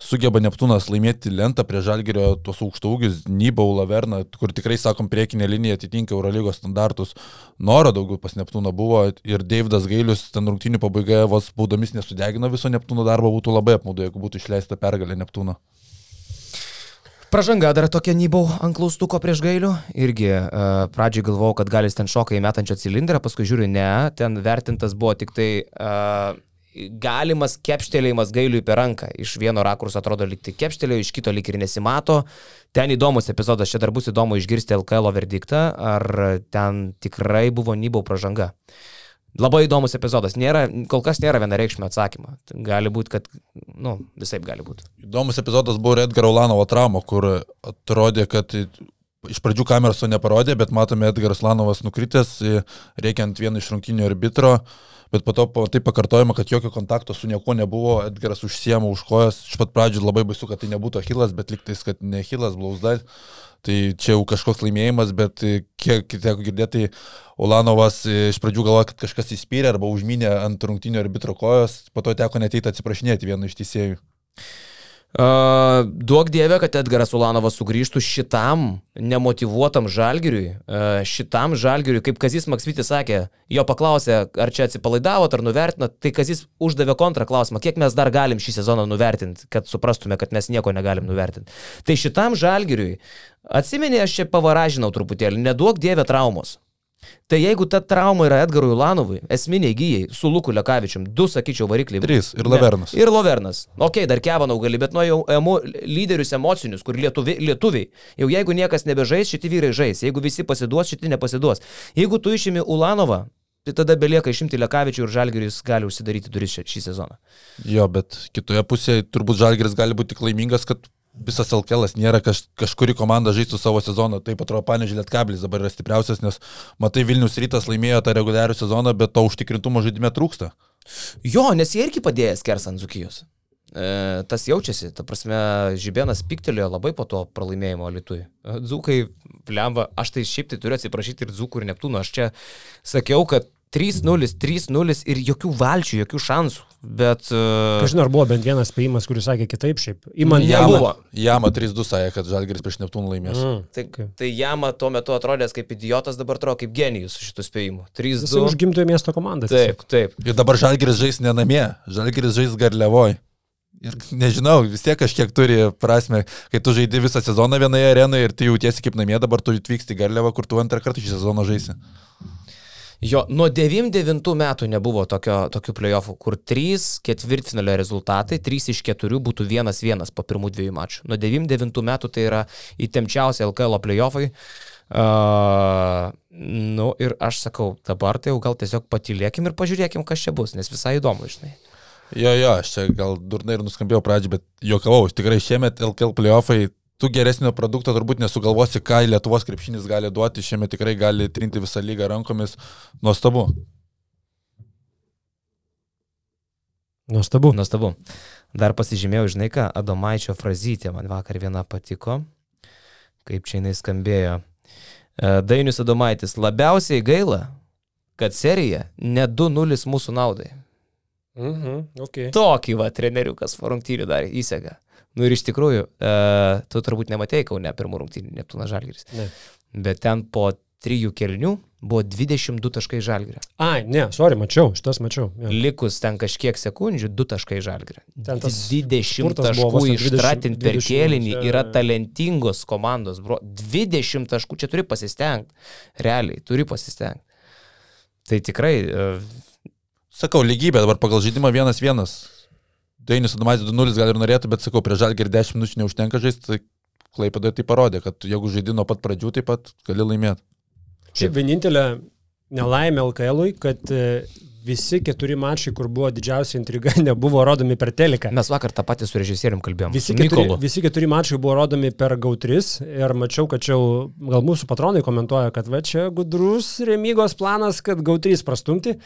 S3: sugeba Neptūnas laimėti lentą prie Žalgerio tuos aukštaugius, Nybau, Laverną, kur tikrai, sakom, priekinė linija atitinka Eurolygos standartus. Noro daugiau pas Neptūną buvo ir Davidas Gailius ten rungtinių pabaigoje vos baudomis nesudegino viso Neptūno darbo, būtų labai apmaudu, jeigu būtų išleista pergalė Neptūno.
S1: Pražanga dar tokia nybau ant klaustuko prieš gailių. Irgi uh, pradžiai galvojau, kad gali ten šoka į metančią cilindrą, paskui žiūriu, ne, ten vertintas buvo tik tai uh, galimas kepštelėjimas gailiui per ranką. Iš vieno rakurso atrodo lyg tai kepštelėjo, iš kito lyg ir nesimato. Ten įdomus epizodas, čia dar bus įdomu išgirsti LKL verdiktą, ar ten tikrai buvo nybau pražanga. Labai įdomus epizodas. Nėra, kol kas nėra vienareikšmio atsakymo. Gali būti, kad, nu, visai gali būti.
S3: Įdomus epizodas buvo Edgaro Lanovo trauma, kur atrodė, kad iš pradžių kameros to neparodė, bet matome Edgaras Lanovas nukritęs, reikiant vieną iš rungtinių arbitro, bet po to taip pakartojama, kad jokio kontakto su niekuo nebuvo, Edgaras užsiemo už kojas, iš pat pradžių labai baisu, kad tai nebūtų Achilas, bet liktais, kad ne Achilas, Blausdal. Tai čia jau kažkoks laimėjimas, bet kiek teko girdėti, tai Ulanovas iš pradžių galvoja, kad kažkas įspyrė arba užminė ant rungtinio arbitro kojos, po to teko neteiti atsiprašinėti vienu iš teisėjų.
S1: Uh, duok dievę, kad Edgaras Ulanovas sugrįžtų šitam nemotivuotam žalgiriui, uh, šitam žalgiriui, kaip Kazis Maksvitis sakė, jo paklausė, ar čia atsipalaidavot, ar nuvertinot, tai Kazis uždavė kontrą klausimą, kiek mes dar galim šį sezoną nuvertinti, kad suprastume, kad mes nieko negalim nuvertinti. Tai šitam žalgiriui, atsimenė, aš čia pavaražinau truputėlį, neduok dievę traumos. Tai jeigu ta trauma yra Edgarui Ulanovui, esminiai gyjai, su Luku Lekavičium, du, sakyčiau, varikliai.
S3: Trys ir Lavernas.
S1: Ne, ir Lavernas. Ok, dar Kevanau gali, bet nuo jau emo, lyderius emocinius, kur lietuvi, lietuviai. Jau jeigu niekas nebežais, šitie vyrai žais. Jeigu visi pasiduos, šitie nepasiduos. Jeigu tu išimi Ulanovą, tai tada belieka išimti Lekavičių ir Žalgeris gali užsidaryti duris šį, šį sezoną.
S3: Jo, bet kitoje pusėje turbūt Žalgeris gali būti tik laimingas, kad visas LKL nėra kaž, kažkuri komanda žaistų savo sezoną. Taip atrodo, Panežė Lietkablis dabar yra stipriausias, nes matai, Vilnius rytas laimėjo tą reguliarių sezoną, bet to užtikrintumo žaidime trūksta.
S1: Jo, nes jie irgi padėjo skersant Zukijos. E, tas jaučiasi, ta prasme, Žibėnas piktelėjo labai po to pralaimėjimo Lietuvai. Dzukai, lemba, aš tai šiaip tai turiu atsiprašyti ir Dzukų ir Neptūno. Aš čia sakiau, kad 3-0, 3-0 ir jokių valčių, jokių šansų. Bet... Uh...
S2: Kažin ar buvo bent vienas spėjimas, kuris sakė kitaip šiaip. Įman
S3: nebuvo. Jama 3-2 sakė, kad Žalgeris prieš Neptūną laimės. Mm,
S1: tai, tai Jama tuo metu atrodęs kaip idiotas, dabar atrodo kaip genijus su šitų spėjimu. 3-2.
S2: Jis užgimtojo miesto komandą.
S1: Taip, taip.
S3: Ir dabar Žalgeris žais ne namie, Žalgeris žais Garliavoj. Ir nežinau, vis tiek kažkiek turi prasme, kai tu žaidži visą sezoną vienoje arenoje ir tu jautiesi kaip namie, dabar tu atvyksti į Garliavą, kur tu antrą kartą šį sezoną žaisi.
S1: Jo, nuo 99 metų nebuvo tokio, tokių playoffų, kur 3 ketvirtfinalio rezultatai, 3 iš 4 būtų 1-1 po pirmų dviejų mačų. Nuo 99 metų tai yra įtemčiausi LKL playoffai. Uh, nu ir aš sakau, dabar tai jau gal tiesiog patylėkim ir pažiūrėkim, kas čia bus, nes visai įdomu, žinai.
S3: Jo, jo, aš čia gal durnai ir nuskambėjau pradžią, bet juokavau, tikrai šiemet LKL playoffai tu geresnio produkto turbūt nesugalvosi, ką Lietuvos krepšinis gali duoti, šiame tikrai gali trinti visą lygą rankomis. Nuostabu.
S2: Nuostabu.
S1: Nuostabu. Dar pasižymėjau, žinai ką, Adomaičio frazytė man vakar viena patiko, kaip čia jinai skambėjo. E, Dainius Adomaitis, labiausiai gaila, kad serija ne 2-0 mūsų naudai.
S2: Mhm, okay.
S1: Tokį va treneriukas rungtynių dar įsega. Nu ir iš tikrųjų, uh, tu turbūt nematėjai Kaune pirmų rungtynių Neptūnas Žalgiris.
S2: Ne.
S1: Bet ten po trijų kelnių buvo 22 taškai Žalgirio.
S2: Ai, ne, sorry, mačiau, šitas mačiau. Ja.
S1: Likus ten kažkiek sekundžių, 2 taškai Žalgirio.
S2: Ten tas
S1: 20 taškų ištratint per kėlinį ja, yra talentingos komandos, bro. 20 taškų, čia turi pasistengti. Realiai, turi pasistengti. Tai tikrai. Uh,
S3: Sakau, lygybė dabar pagal žaidimą 1-1 Dainis Adomaitis 2-0 gal ir norėtų, bet sakau, prie Žalgirį 10 minučių neužtenka žaisti, tai Klaipėda tai parodė, kad jeigu žaidži nuo pat pradžių, taip pat gali laimėti.
S2: Šiaip vienintelė nelaimė LKL, kad e, visi keturi mačai, kur buvo didžiausia intriga, nebuvo rodomi per teleką.
S1: Mes vakar tą patį su režisierium kalbėjom.
S2: Visi keturi, visi keturi mačai buvo rodomi per GAU3 ir mačiau, kad čia gal mūsų patronai komentuoja, kad va čia gudrus remygos planas, kad GAU3 prastumti.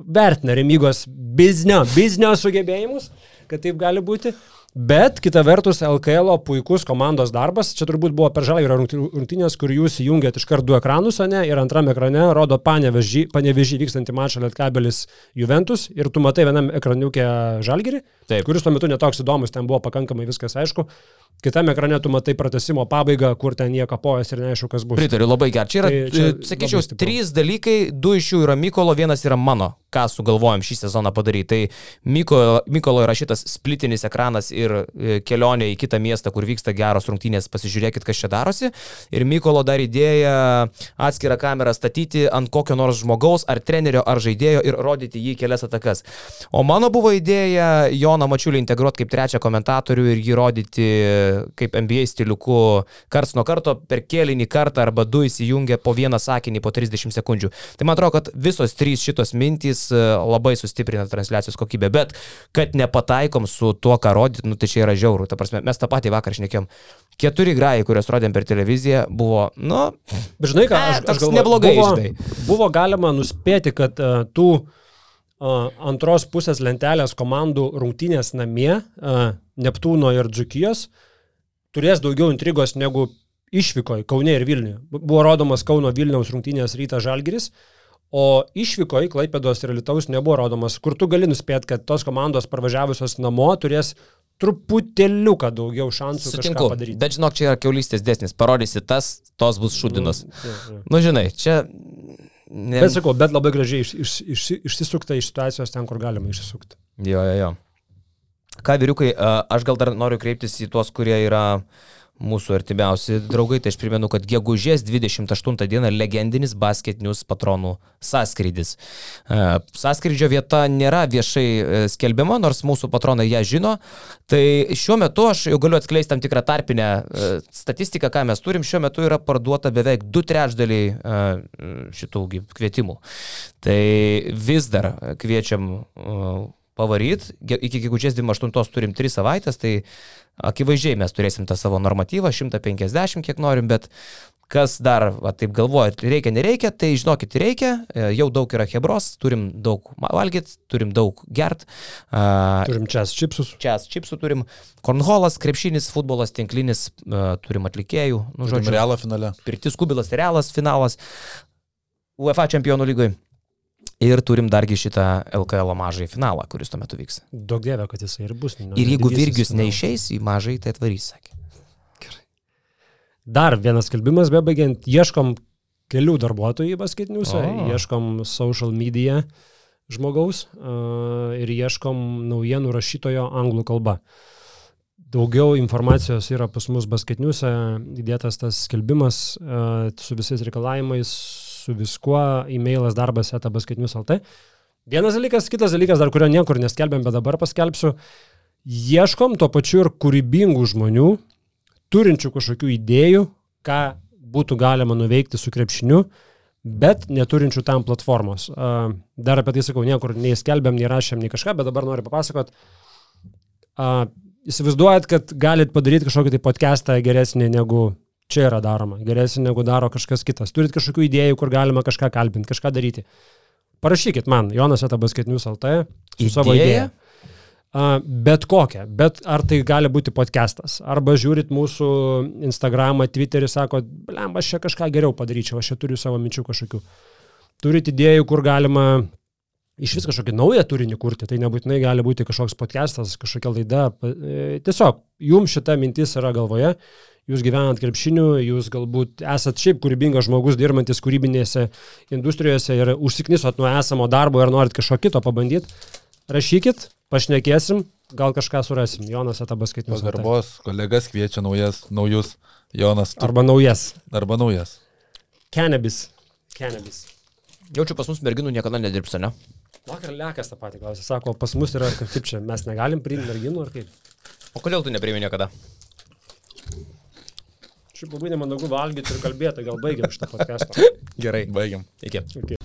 S2: Vertina remygos biznio, biznio sugebėjimus kad taip gali būti. Bet kita vertus, LKL puikus komandos darbas. Čia turbūt buvo per žalį rungtynės, kur jūs įjungėt iš karto du ekranus, ne? Ir antrame ekrane rodo panevežį, panevežį vykstantį mačą Lietkabelis Juventus. Ir tu matai vienam ekraniukė žalgerį,
S1: Taip.
S2: kuris tuo metu netoks įdomus, ten buvo pakankamai viskas aišku. Kitame ekrane tu matai pratesimo pabaigą, kur ten jie kapojas ir neaišku, kas bus.
S1: Pritariu, labai gerai. Čia yra,
S2: Tai čia
S1: sakyčiau,
S2: labai stipru.
S1: trys dalykai, du iš jų yra Mykolo, vienas yra mano, ką sugalvojom šį sezoną padaryti. Tai Mykolo, Mykolo yra šitas splitinis ekranas ir e, kelionė į kitą miestą, kur vyksta geros rungtynės, pasižiūrėkit, kas čia darosi. Ir Mykolo dar idėja atskirą kamerą statyti ant kokio nors žmogaus, ar trenerio, ar žaidėjo ir rodyti jį kelias atakas. O mano buvo idėja Joną Mačiulį integruoti kaip trečią komentatorių ir jį rodyti kaip NBA stiliuku karts nuo karto per kėlinį kartą arba du įsijungia po vieną sakinį po 30 sekundžių. Tai man atrodo, kad visos trys šitos mintys e, labai sustiprina transliacijos kokybę, bet kad nepataikom su tuo, ką rodyt, nu tai čia yra žiauru. Ta prasme, mes tą patį vakar šnekėjom. Keturi grajai, kuriuos rodėm per televiziją, buvo, nu,
S2: žinai ką, aš, aš galvoju,
S1: neblogai,
S2: buvo,
S1: žinai.
S2: buvo galima nuspėti, kad uh, tų uh, antros pusės lentelės komandų rungtynės namie, uh, Neptūno ir Dzukijos, turės daugiau intrigos negu išvyko į Kaune ir Vilnių. Buvo rodomas Kauno Vilniaus rungtynės ryta Žalgiris, o išvyko į Klaipėdos ir Lietaus nebuvo rodomas, kur tu gali nuspėti, kad tos komandos parvažiavusios namo turės truputėliuką daugiau šansų
S1: sutinku.
S2: kažką padaryti.
S1: Bet žinok, čia yra keulystės desnis. Parodysi tas, tos bus šudinos.
S2: Jo, jo.
S1: Nu, žinai, čia... Ne...
S2: Bet sakau, bet labai gražiai iš, iš, iš, išsisukta iš situacijos ten, kur galima išsisukti.
S1: Jo, jo, jo. Ką, vyriukai, aš gal dar noriu kreiptis į tuos, kurie yra mūsų artimiausi draugai. Tai aš primenu, kad gegužės 28 dieną legendinis Basket News patronų sąskrydis. Sąskrydžio vieta nėra viešai e, skelbiama, nors mūsų patronai ją žino. Tai šiuo metu aš jau galiu atskleisti tam tikrą tarpinę e, statistiką, ką mes turim. Šiuo metu yra parduota beveik du trečdaliai e, šitų kvietimų. Tai vis dar kviečiam pavaryt. Ge- Iki gegužės 28 turim 3 savaitės, tai akivaizdžiai mes turėsim tą savo normatyvą, 150 kiek norim, bet kas dar, va, taip galvojat, reikia, nereikia, tai žinokit, reikia, E, jau daug yra hebros, turim daug valgyti, turim daug gert. Uh,
S2: Turim čia čipsus.
S1: Čia čipsų turim, kornholas, krepšinis, futbolas, tinklinis, uh, turim atlikėjų, nu,
S3: Žodžiu, realą finale.
S1: Pirtis Kubilas, Realas, finalas UEFA čempionų lygai. Ir turim dargi šitą LKL mažąjį finalą, kuris tuo metu vyks.
S2: Daug dievė, kad jisai ir bus. nu,
S1: Ir jeigu Virgius
S2: finalas.
S1: neišeis į mažąjį, tai atvarys, sakė.
S2: Dar vienas skelbimas, bebaigiant, ieškom kelių darbuotojų
S1: O.
S2: ieškom social media žmogaus uh, ir ieškom naujienų rašytojo anglų kalba. Daugiau informacijos yra pas mus basketiniuose, įdėtas tas skelbimas uh, su visais reikalavimais, su viskuo, e-mailas darbas eta basketinius LT. Vienas dalykas, kitas dalykas, dar kurio niekur neskelbėm, bet dabar paskelbsiu. Ieškom tuo pačiu ir kūrybingų žmonių, turinčių kažkokių idėjų, ką būtų galima nuveikti su krepšiniu, bet neturinčių tam platformos. Dar apie tai sakau, niekur nei skelbėm, nei rašėm, nei kažką, bet dabar noriu papasakot. Įsivaizduojat, kad galit padaryti kažkokį tai podcastą geresnį negu čia yra daroma, geresnį negu daro kažkas kitas. Turit kažkokių idėjų, kur galima kažką kalbinti, kažką daryti. Parašykit man, Jonas Etabaskaitinius LT, savo. A, Bet kokią, bet ar tai gali būti podcastas, arba žiūrit mūsų Instagramą, Twitterį, sako, blem, aš čia kažką geriau padaryčiau, aš čia turiu savo minčių kažkokių. Turit idėjų, kur galima iš vis kažkokį naują turinį kurti, tai nebūtinai gali būti kažkoks podcastas, kažkokia laida. e, Tiesiog, jums šita mintis yra galvoje, jūs gyvenat krepšiniu, jūs galbūt esat šiaip kūrybingas žmogus, dirbantis kūrybinėse industrijose ir užsiknisot nuo esamo darbo ir norit kažko kito pabandyti, rašykit, pašnekėsim, gal kažką surasim. Jonas Atabaskaitinis.
S3: Pagarbos, kolegas kviečia naujas, naujus, Jonas tu-
S2: Arba naujas.
S3: arba naujas.
S2: Cannabis. Cannabis.
S1: Jaučiu, pas mus merginų niekada nedirbs, ne?
S2: Vakar Lekas tą patį klausė. Sako, pas mus yra, kaip čia, mes negalim priimti merginų ar kaip?
S1: O kodėl tu nepriimi niekada?
S2: Šiaip labai nemandagu valgyti ir kalbėti, gal baigiam šitą podcastą.
S1: Gerai.
S3: Baigiam.
S1: Iki.
S2: Okay.